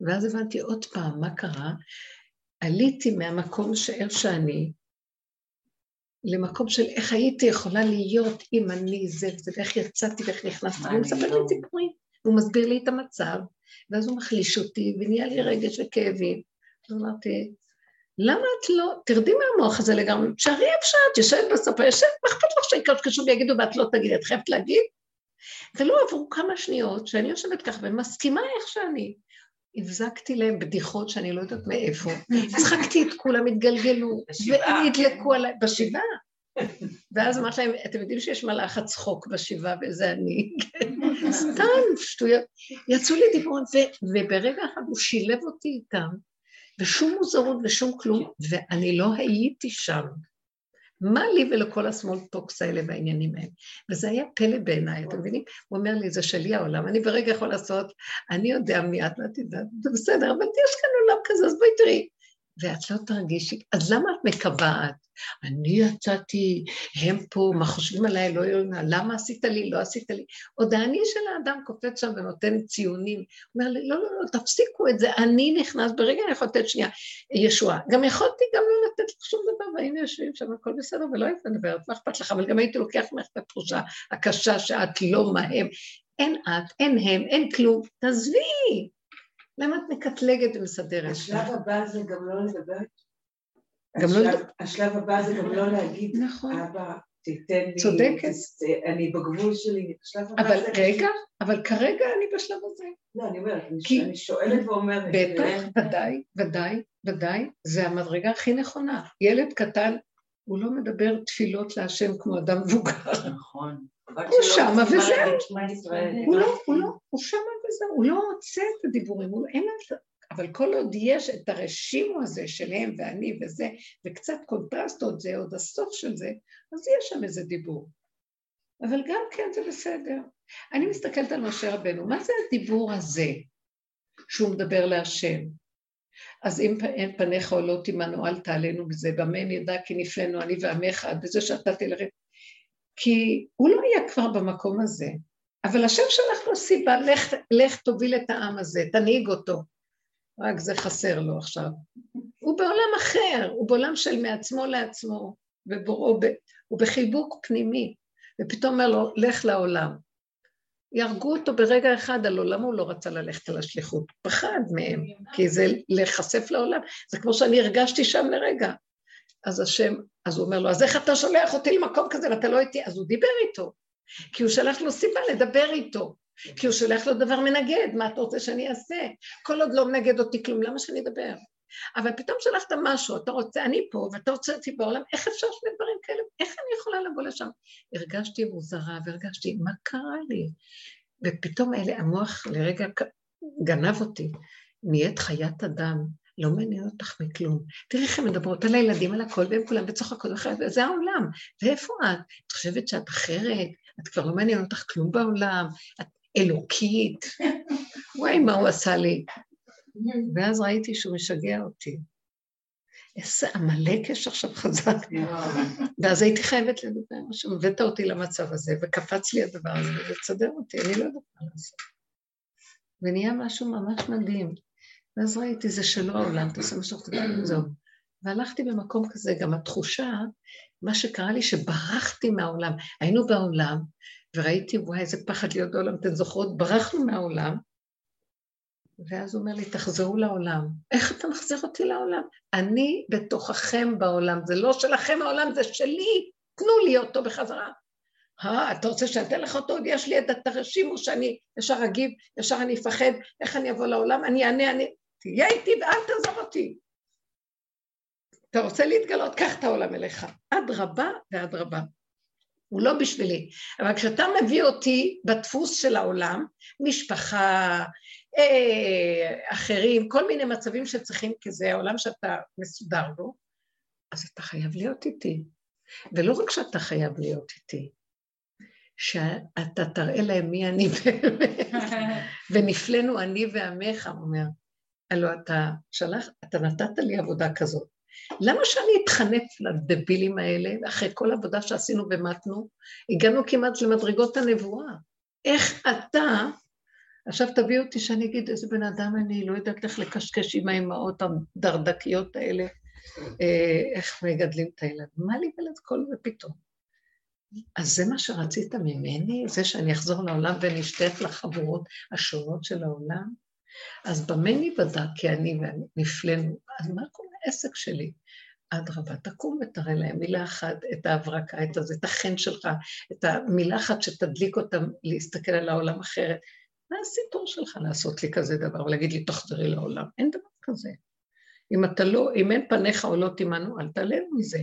ואז הבנתי עוד פעם מה קרה. עליתי מהמקום שאיך שאני, למקום של איך הייתי יכולה להיות אם אני זה וזה, ואיך יצאתי ואיך נכנסתי, והוא מספר לי לא? סיפורים, והוא מסביר לי את המצב, ואז הוא מחליש אותי, ונהיה לי רגש וכאבים. אז אמרתי, למה את לא, תרדי מהמוח הזה לגמרי, תשארי איפה שאת, יושבת בסופה, יושבת, מה אכפת לך שיקשקשו ויגידו ואת לא תגידי, את חייבת להגיד? ולא עברו כמה שניות שאני יושבת ככה ומסכימה איך שאני. הבזקתי להם בדיחות שאני לא יודעת מאיפה, צחקתי את כולם, התגלגלו, והם נדלקו עליי, בשבעה. ואז אמרתי להם, אתם יודעים שיש מלאכת צחוק בשבעה וזה אני, סתם שטויות. יצאו לי דיבורים, וברגע אחד הוא שילב אותי איתם, ושום מוזרות ושום כלום, ואני לא הייתי שם. מה לי ולכל ה small talks האלה והעניינים האלה? וזה היה פלא בעיניי, אתם מבינים? הוא אומר לי, זה שלי העולם, אני ברגע יכול לעשות, אני יודע מי את ואת יודעת, זה בסדר, אבל יש כאן עולם כזה, אז בואי תראי. ואת לא תרגישי, אז למה את מקבעת? אני יצאתי, הם פה, מה חושבים עליי, לא יודעים, למה עשית לי, לא עשית לי. עוד האני של האדם קופץ שם ונותן ציונים. אומר לי, לא, לא, לא, תפסיקו את זה, אני נכנס, ברגע אני יכולה לתת שנייה ישועה. גם יכולתי גם לא לתת לך שום דבר, והיינו יושבים שם, הכל בסדר, ולא הייתי מדברת, מה אכפת לך, אבל גם הייתי לוקח ממך את התחושה הקשה שאת לא מהם. אין את, אין הם, אין כלום, תעזבי. למה את מקטלגת ומסדרת? השלב הבא זה גם לא לדבר גם לא... השלב הבא זה גם לא להגיד, נכון. אבא, תיתן לי... צודקת. אני בגבול שלי. אבל רגע, אבל כרגע אני בשלב הזה. לא, אני אומרת, אני שואלת ואומרת. בטח, ודאי, ודאי, ודאי, זה המדרגה הכי נכונה. ילד קטן, הוא לא מדבר תפילות להשם כמו אדם מבוגר. נכון. הוא שמה וזהו. הוא לא, הוא לא, הוא שמה וזהו, הוא לא רוצה את הדיבורים, אין לו... אבל כל עוד יש את הרשימו הזה של הם ואני וזה, וקצת קונטרסט עוד זה, עוד הסוף של זה, אז יש שם איזה דיבור. אבל גם כן זה בסדר. אני מסתכלת על משה רבנו, מה זה הדיבור הזה שהוא מדבר להשם? אז אם פניך עולות עמנו, אל תעלנו בזה, במה נדע כי נפלנו אני ועמך בזה שאתה תלך... כי הוא לא היה כבר במקום הזה, אבל השם שלח לו סיבה, לך, לך תוביל את העם הזה, תנהיג אותו. רק זה חסר לו עכשיו. הוא בעולם אחר, הוא בעולם של מעצמו לעצמו, ובוראו, הוא בחיבוק פנימי, ופתאום אומר לו, לך לעולם. יהרגו אותו ברגע אחד על עולמו, הוא לא רצה ללכת על השליחות. פחד מהם, כי זה להיחשף לעולם. זה כמו שאני הרגשתי שם לרגע. אז השם, אז הוא אומר לו, אז איך אתה שולח אותי למקום כזה ואתה לא איתי? אז הוא דיבר איתו, כי הוא שלח לו סיבה לדבר איתו. כי הוא שולח לו דבר מנגד, מה אתה רוצה שאני אעשה? כל עוד לא מנגד אותי כלום, למה שאני אדבר? אבל פתאום שלחת משהו, אתה רוצה, אני פה, ואתה רוצה אותי בעולם, איך אפשר שני דברים כאלה? איך אני יכולה לבוא לשם? הרגשתי מוזרה, והרגשתי, מה קרה לי? ופתאום אלה, המוח לרגע גנב אותי, נהיית חיית אדם, לא מעניין אותך מכלום. תראי איך הן מדברות על הילדים, על הכל, והם כולם בצוחקות אחרת, וזה העולם. ואיפה את? את חושבת שאת אחרת? את כבר לא מעניין אותך כלום בעולם? את אלוקית. וואי, מה הוא עשה לי. ואז ראיתי שהוא משגע אותי. איזה עמלק יש עכשיו חזק. ואז הייתי חייבת לדבר, משהו, הבאת אותי למצב הזה, וקפץ לי הדבר הזה, ולצדר אותי, אני לא יודעת מה לעשות. ונהיה משהו ממש מדהים. ואז ראיתי, זה שלא העולם, תעשה מה שאתה יודע, זהו. והלכתי במקום כזה, גם התחושה, מה שקרה לי, שברחתי מהעולם. היינו בעולם, וראיתי, וואי, איזה פחד להיות בעולם, אתן זוכרות? ברחנו מהעולם, ואז הוא אומר לי, תחזרו לעולם. איך אתה מחזיר אותי לעולם? אני בתוככם בעולם, זה לא שלכם העולם, זה שלי, תנו לי אותו בחזרה. אה, אתה רוצה שאני אתן לך אותו? יש לי את התרשים, או שאני ישר אגיב, ישר אני אפחד, איך אני אבוא לעולם? אני אענה, אני... תהיה איתי ואל תעזוב אותי. אתה רוצה להתגלות? קח את העולם אליך. אדרבה ואדרבה. הוא לא בשבילי. אבל כשאתה מביא אותי בדפוס של העולם, משפחה, אה, אחרים, כל מיני מצבים שצריכים, כי זה העולם שאתה מסודר בו, אז אתה חייב להיות איתי. ולא רק שאתה חייב להיות איתי, שאתה תראה להם מי אני באמת, ונפלנו אני ועמך, הוא אומר. הלוא אתה שלח, אתה נתת לי עבודה כזאת. למה שאני אתחנף לדבילים האלה, אחרי כל עבודה שעשינו ומתנו, הגענו כמעט למדרגות הנבואה. איך אתה, עכשיו תביא אותי שאני אגיד איזה בן אדם אני, לא יודעת איך לקשקש עם האמהות הדרדקיות האלה, אה, איך מגדלים את הילד, מה לי ולד כל זה פתאום? אז זה מה שרצית ממני? זה שאני אחזור לעולם ונשתף לחבורות השונות של העולם? אז במה ניוודע כי אני ונפלאנו? אז מה כל העסק שלי? אדרבה, תקום ותראה להם מילה אחת, את ההברקה, את הזה, את החן שלך, את המילה אחת שתדליק אותם להסתכל על העולם אחרת. מה הסיפור שלך לעשות לי כזה דבר ולהגיד לי, תחזרי לעולם? אין דבר כזה. אם אתה לא, אם אין פניך או לא תימנו, אל תעלם מזה.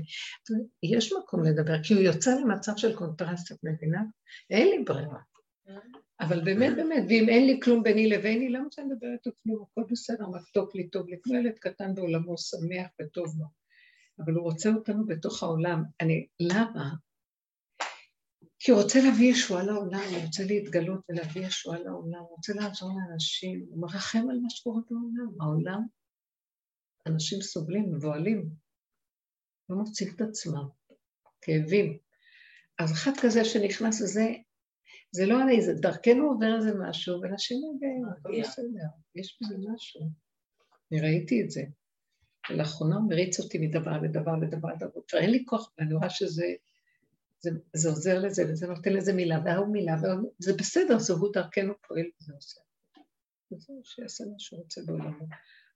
יש מקום לדבר, כי הוא יוצא למצב של קונטרסט, את מבינה? אין לי ברירה. אבל באמת, באמת, ואם אין לי כלום ביני לביני, למה שאני מדבר איתו כלום? הכל בסדר, מתוק לי, טוב לי, כמו ילד קטן בעולמו, שמח וטוב לו. אבל הוא רוצה אותנו בתוך העולם. אני, למה? כי הוא רוצה להביא ישועה לעולם, הוא רוצה להתגלות ולהביא ישועה לעולם, הוא רוצה לעזור לאנשים, הוא מרחם על מה שקורה בעולם. העולם, אנשים סובלים, מבוהלים, לא מוצאים את עצמם, כאבים. אז אחד כזה שנכנס לזה, זה לא אני, זה דרכנו עובר איזה משהו, ואנשים מגיעים, הכל בסדר, יש בזה משהו. אני ראיתי את זה. ולאחרונה הוא מריץ אותי מדבר לדבר לדבר לדבר, כבר אין לי כוח, ואני רואה שזה זה, זה עוזר לזה, וזה נותן לזה מילה, והוא מילה, וזה בסדר, זה הוא דרכנו פועל וזה עושה. וזהו, שיעשה מה שהוא רוצה בעולמו.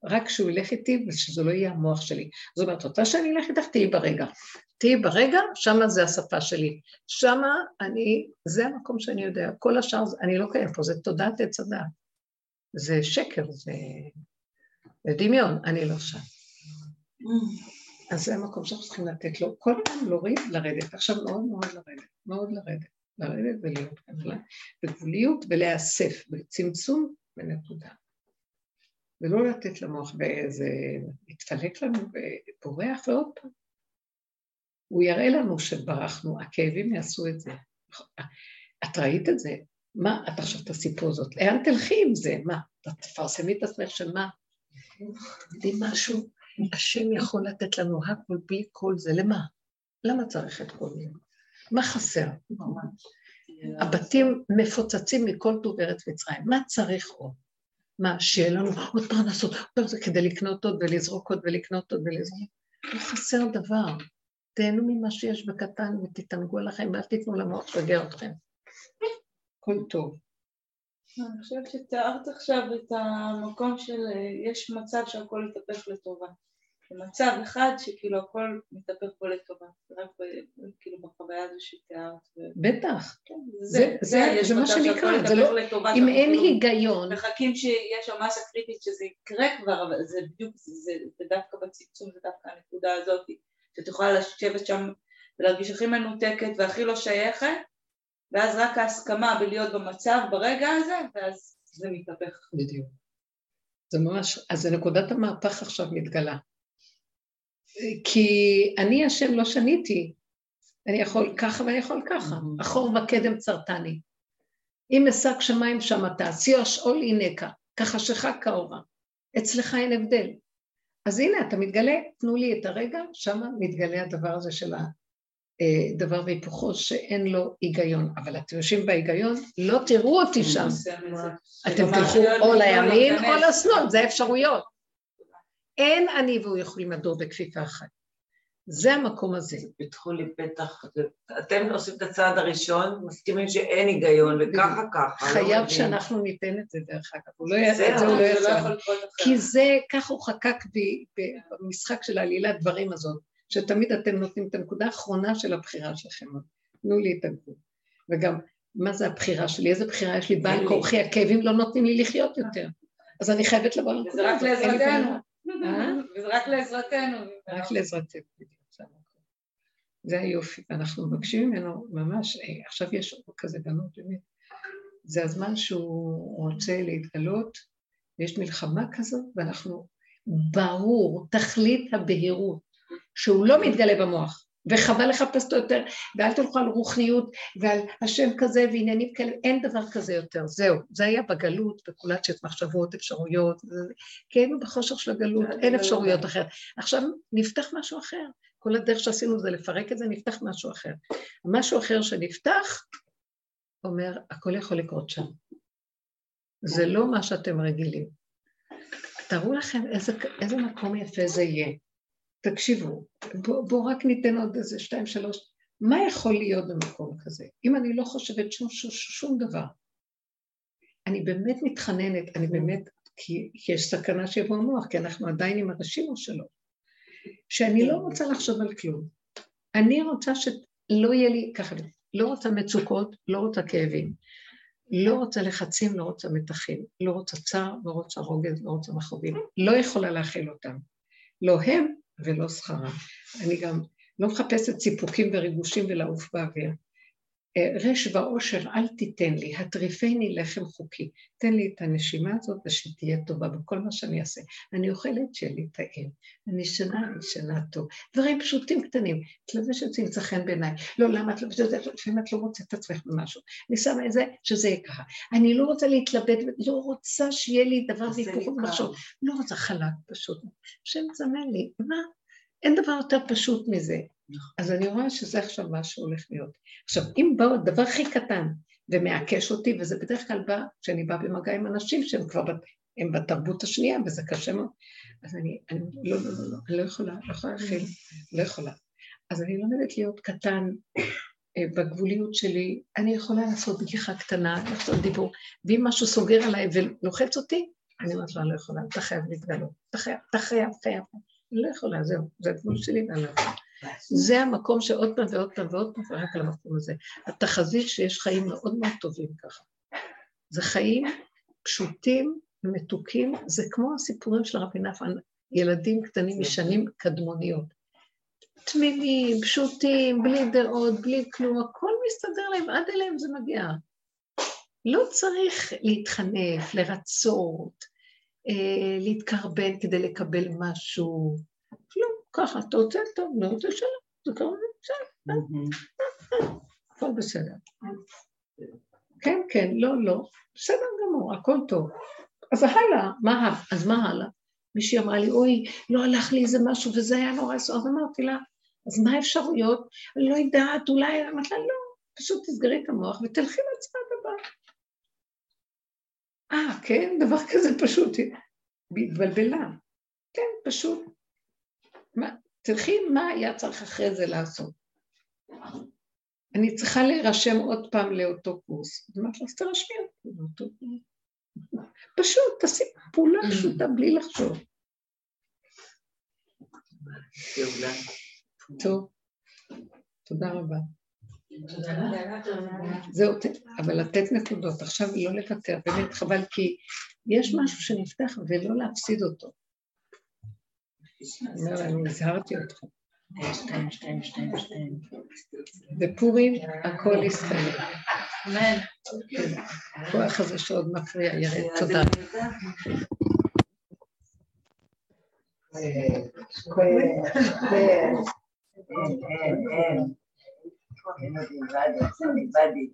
רק שהוא ילך איתי ושזה לא יהיה המוח שלי. זאת אומרת, רוצה שאני אלך איתך, תהיי ברגע. תהיי ברגע, שמה זה השפה שלי. שמה אני, זה המקום שאני יודע. כל השאר, אני לא קיים פה, זה תודעת עץ הדעת. זה שקר, זה, זה דמיון, אני לא שם. אז זה המקום שאנחנו צריכים לתת לו, כל פעם להוריד, לרדת. עכשיו מאוד מאוד לרדת, מאוד לרדת. לרדת ולהיות כאן, בגבוליות ולהיאסף, בצמצום ונקודה. ולא לתת למוח באיזה, מתפלק לנו ובורח ועוד פעם. הוא יראה לנו שברחנו, הכאבים יעשו את זה. את ראית את זה? מה, את עכשיו את הסיפור הזאת, לאן תלכי עם זה? מה, תפרסמי את עצמך שמה? יודעים משהו? השם יכול לתת לנו הכל בלי כל זה, למה? למה צריך את כל זה? מה חסר? הבתים מפוצצים מכל טוב ארץ מצרים, מה צריך עוד? מה, שיהיה לנו עוד פרנסות, כדי לקנות עוד ולזרוק עוד ולקנות עוד ולזרוק. לא חסר דבר. תהנו ממה שיש בקטן ותתענגו עליכם ואל תיתנו למוח לשגר אתכם. הכל טוב. אני חושבת שתיארת עכשיו את המקום של יש מצב שהכל יתהפך לטובה. במצב אחד שכאילו הכל מתהפך פה לטובה, רק כאילו בחוויה הזו שתיארת. בטח, כן, זה, זה, זה מה שנקרא, זה לא, אם אין כאילו היגיון. מחכים שיש שם מסה קריטית שזה יקרה כבר, אבל זה בדיוק, זה, זה דווקא בצמצום, זה דווקא הנקודה הזאת, שאת יכולה לשבת שם ולהרגיש הכי מנותקת והכי לא שייכת, ואז רק ההסכמה בלהיות במצב ברגע הזה, ואז זה מתהפך. בדיוק. זה ממש, אז נקודת המהפך עכשיו מתגלה. כי אני השם לא שניתי, אני יכול ככה ואני יכול ככה, mm-hmm. אחור וקדם צרתני. אם אשק שמיים שם תעשי שאול הינקה, כחשיכה כאורה. אצלך אין הבדל. אז הנה, אתה מתגלה, תנו לי את הרגע, שם מתגלה הדבר הזה של הדבר והיפוכו, שאין לו היגיון. אבל אתם יושבים בהיגיון, לא תראו אותי שם. אתם תלכו או לימין או לשמאל, זה האפשרויות. אין אני והוא יכולים לדור בכפיפה אחת. זה המקום הזה. פיתחו לי פתח, אתם עושים את הצעד הראשון, מסכימים שאין היגיון, וככה ככה. לא חייב שאנחנו ניתן את זה דרך אגב, הוא לא יעשה את זה, הוא לא יעשה. כי זה, ככה הוא חקק במשחק של העלילת דברים הזאת, שתמיד אתם נותנים את הנקודה האחרונה של הבחירה שלכם. תנו לי את הגבול. וגם, מה זה הבחירה שלי? איזה בחירה יש לי? בעל כורחי, הכאבים לא נותנים לי לחיות יותר. אז אני חייבת לבוא לנקודה. וזה רק לעזרתנו. אה? וזה רק לעזרתנו. רק לעזרתנו. זה היופי, ואנחנו מבקשים ממנו ממש, אה, עכשיו יש עוד כזה בנות, באמת, זה הזמן שהוא רוצה להתגלות, ויש מלחמה כזאת, ואנחנו, ברור, תכלית הבהירות, שהוא לא מתגלה במוח, וחבל לחפש אותו יותר, ואל תלכו על רוחניות ועל השם כזה ועניינים כאלה, אין דבר כזה יותר, זהו, זה היה בגלות, בקולציות מחשבות, אפשרויות, כי היינו בחושך של הגלות, אין אפשרויות אחרת. עכשיו נפתח משהו אחר, כל הדרך שעשינו זה לפרק את זה, נפתח משהו אחר. משהו אחר שנפתח, אומר, הכל יכול לקרות שם. זה לא מה שאתם רגילים. תארו לכם איזה, איזה מקום יפה זה יהיה. תקשיבו, בואו בוא רק ניתן עוד איזה שתיים, שלוש. מה יכול להיות במקום כזה? אם אני לא חושבת שום, שום, שום דבר. אני באמת מתחננת, אני באמת, כי, כי יש סכנה שיבוא המוח, כי אנחנו עדיין עם הרשימו שלו. שאני לא רוצה לחשוב על כלום. אני רוצה שלא יהיה לי, ככה, לא רוצה מצוקות, לא רוצה כאבים. לא רוצה לחצים, לא רוצה מתחים, לא רוצה צער, לא רוצה רוגז, לא רוצה מכאובים, לא יכולה להכיל אותם. לא הם ולא שכרם. אני גם לא מחפשת סיפוקים וריגושים ולעוף באוויר. אה, רש ועושר אל תיתן לי, הטריפני לחם חוקי. תן לי את הנשימה הזאת ושתהיה טובה בכל מה שאני אעשה. אני אוכלת שיהיה לי טעים, אני ישנה, אני ישנה טוב. דברים פשוטים קטנים. את לובשת זה ימצא חן בעיניי. לא, למה את לובשת את זה? לפעמים את לא מוצאת את עצמך במשהו. אני שמה את זה, שזה יהיה ככה. אני לא רוצה להתלבט, לא רוצה שיהיה לי דבר ויכוח ומחשוב. לא רוצה חלק פשוט. השם לי, מה? אין דבר יותר פשוט מזה. נכון. אז אני רואה שזה עכשיו מה שהולך להיות. עכשיו, אם באו הדבר הכי קטן ומעקש אותי, וזה בדרך כלל בא כשאני באה במגע עם אנשים שהם כבר הם בתרבות השנייה, וזה קשה מאוד, אז אני, אני לא, לא, לא, לא, אני לא יכולה, לא יכולה להכיל, לא יכולה. אז אני לומדת להיות קטן אה, בגבוליות שלי, אני יכולה לעשות בגיחה קטנה, לעשות דיבור, ואם משהו סוגר עליי ולוחץ אותי, אני אומרת לו, אני לא יכולה, אתה חייב להתגלות, אתה חייב, אתה חייב, חייב. לא יכולה, זהו, זה הגבול שלי ואני לא יכולה. זה המקום שעוד פעם ועוד פעם ועוד פעם, ורק על המקום הזה. התחזית שיש חיים מאוד מאוד טובים ככה. זה חיים פשוטים, מתוקים, זה כמו הסיפורים של רבי נפן, ילדים קטנים משנים קדמוניות. תמימים, פשוטים, בלי דעות, בלי כלום, הכל מסתדר להם, עד אליהם זה מגיע. לא צריך להתחנף, לרצות, אה, להתקרבן כדי לקבל משהו. כלום, ככה, אתה רוצה טוב, לא רוצה שלום, זה קרוב בסדר, הכל בסדר. כן, כן, לא, לא, בסדר גמור, הכל טוב. אז הלאה, מה, אז מה הלאה? מישהי אמרה לי, אוי, לא הלך לי איזה משהו וזה היה נורא סוף, אז אמרתי לה, אז מה האפשרויות? אני לא יודעת, אולי, אמרתי לה, לא, פשוט תסגרי את המוח ותלכי לצד. אה, כן, דבר כזה פשוט, התבלבלה. כן, פשוט. מה, תלכי מה היה צריך אחרי זה לעשות. אני צריכה להירשם עוד פעם לאותו קורס. אז אמרתי לה, אז תרשמי קורס. פשוט, תעשי פעולה פשוטה בלי לחשוב. טוב, תודה רבה. זהו, אבל לתת נקודות, עכשיו לא לוותר, באמת חבל, כי יש משהו שנפתח ולא להפסיד אותו. אני אומר הזהרתי אותך. בפורים הכל יסתיים. אמן. הכוח הזה שעוד מפריע ירד. תודה. אין, אין, אין. Imagine very Imagine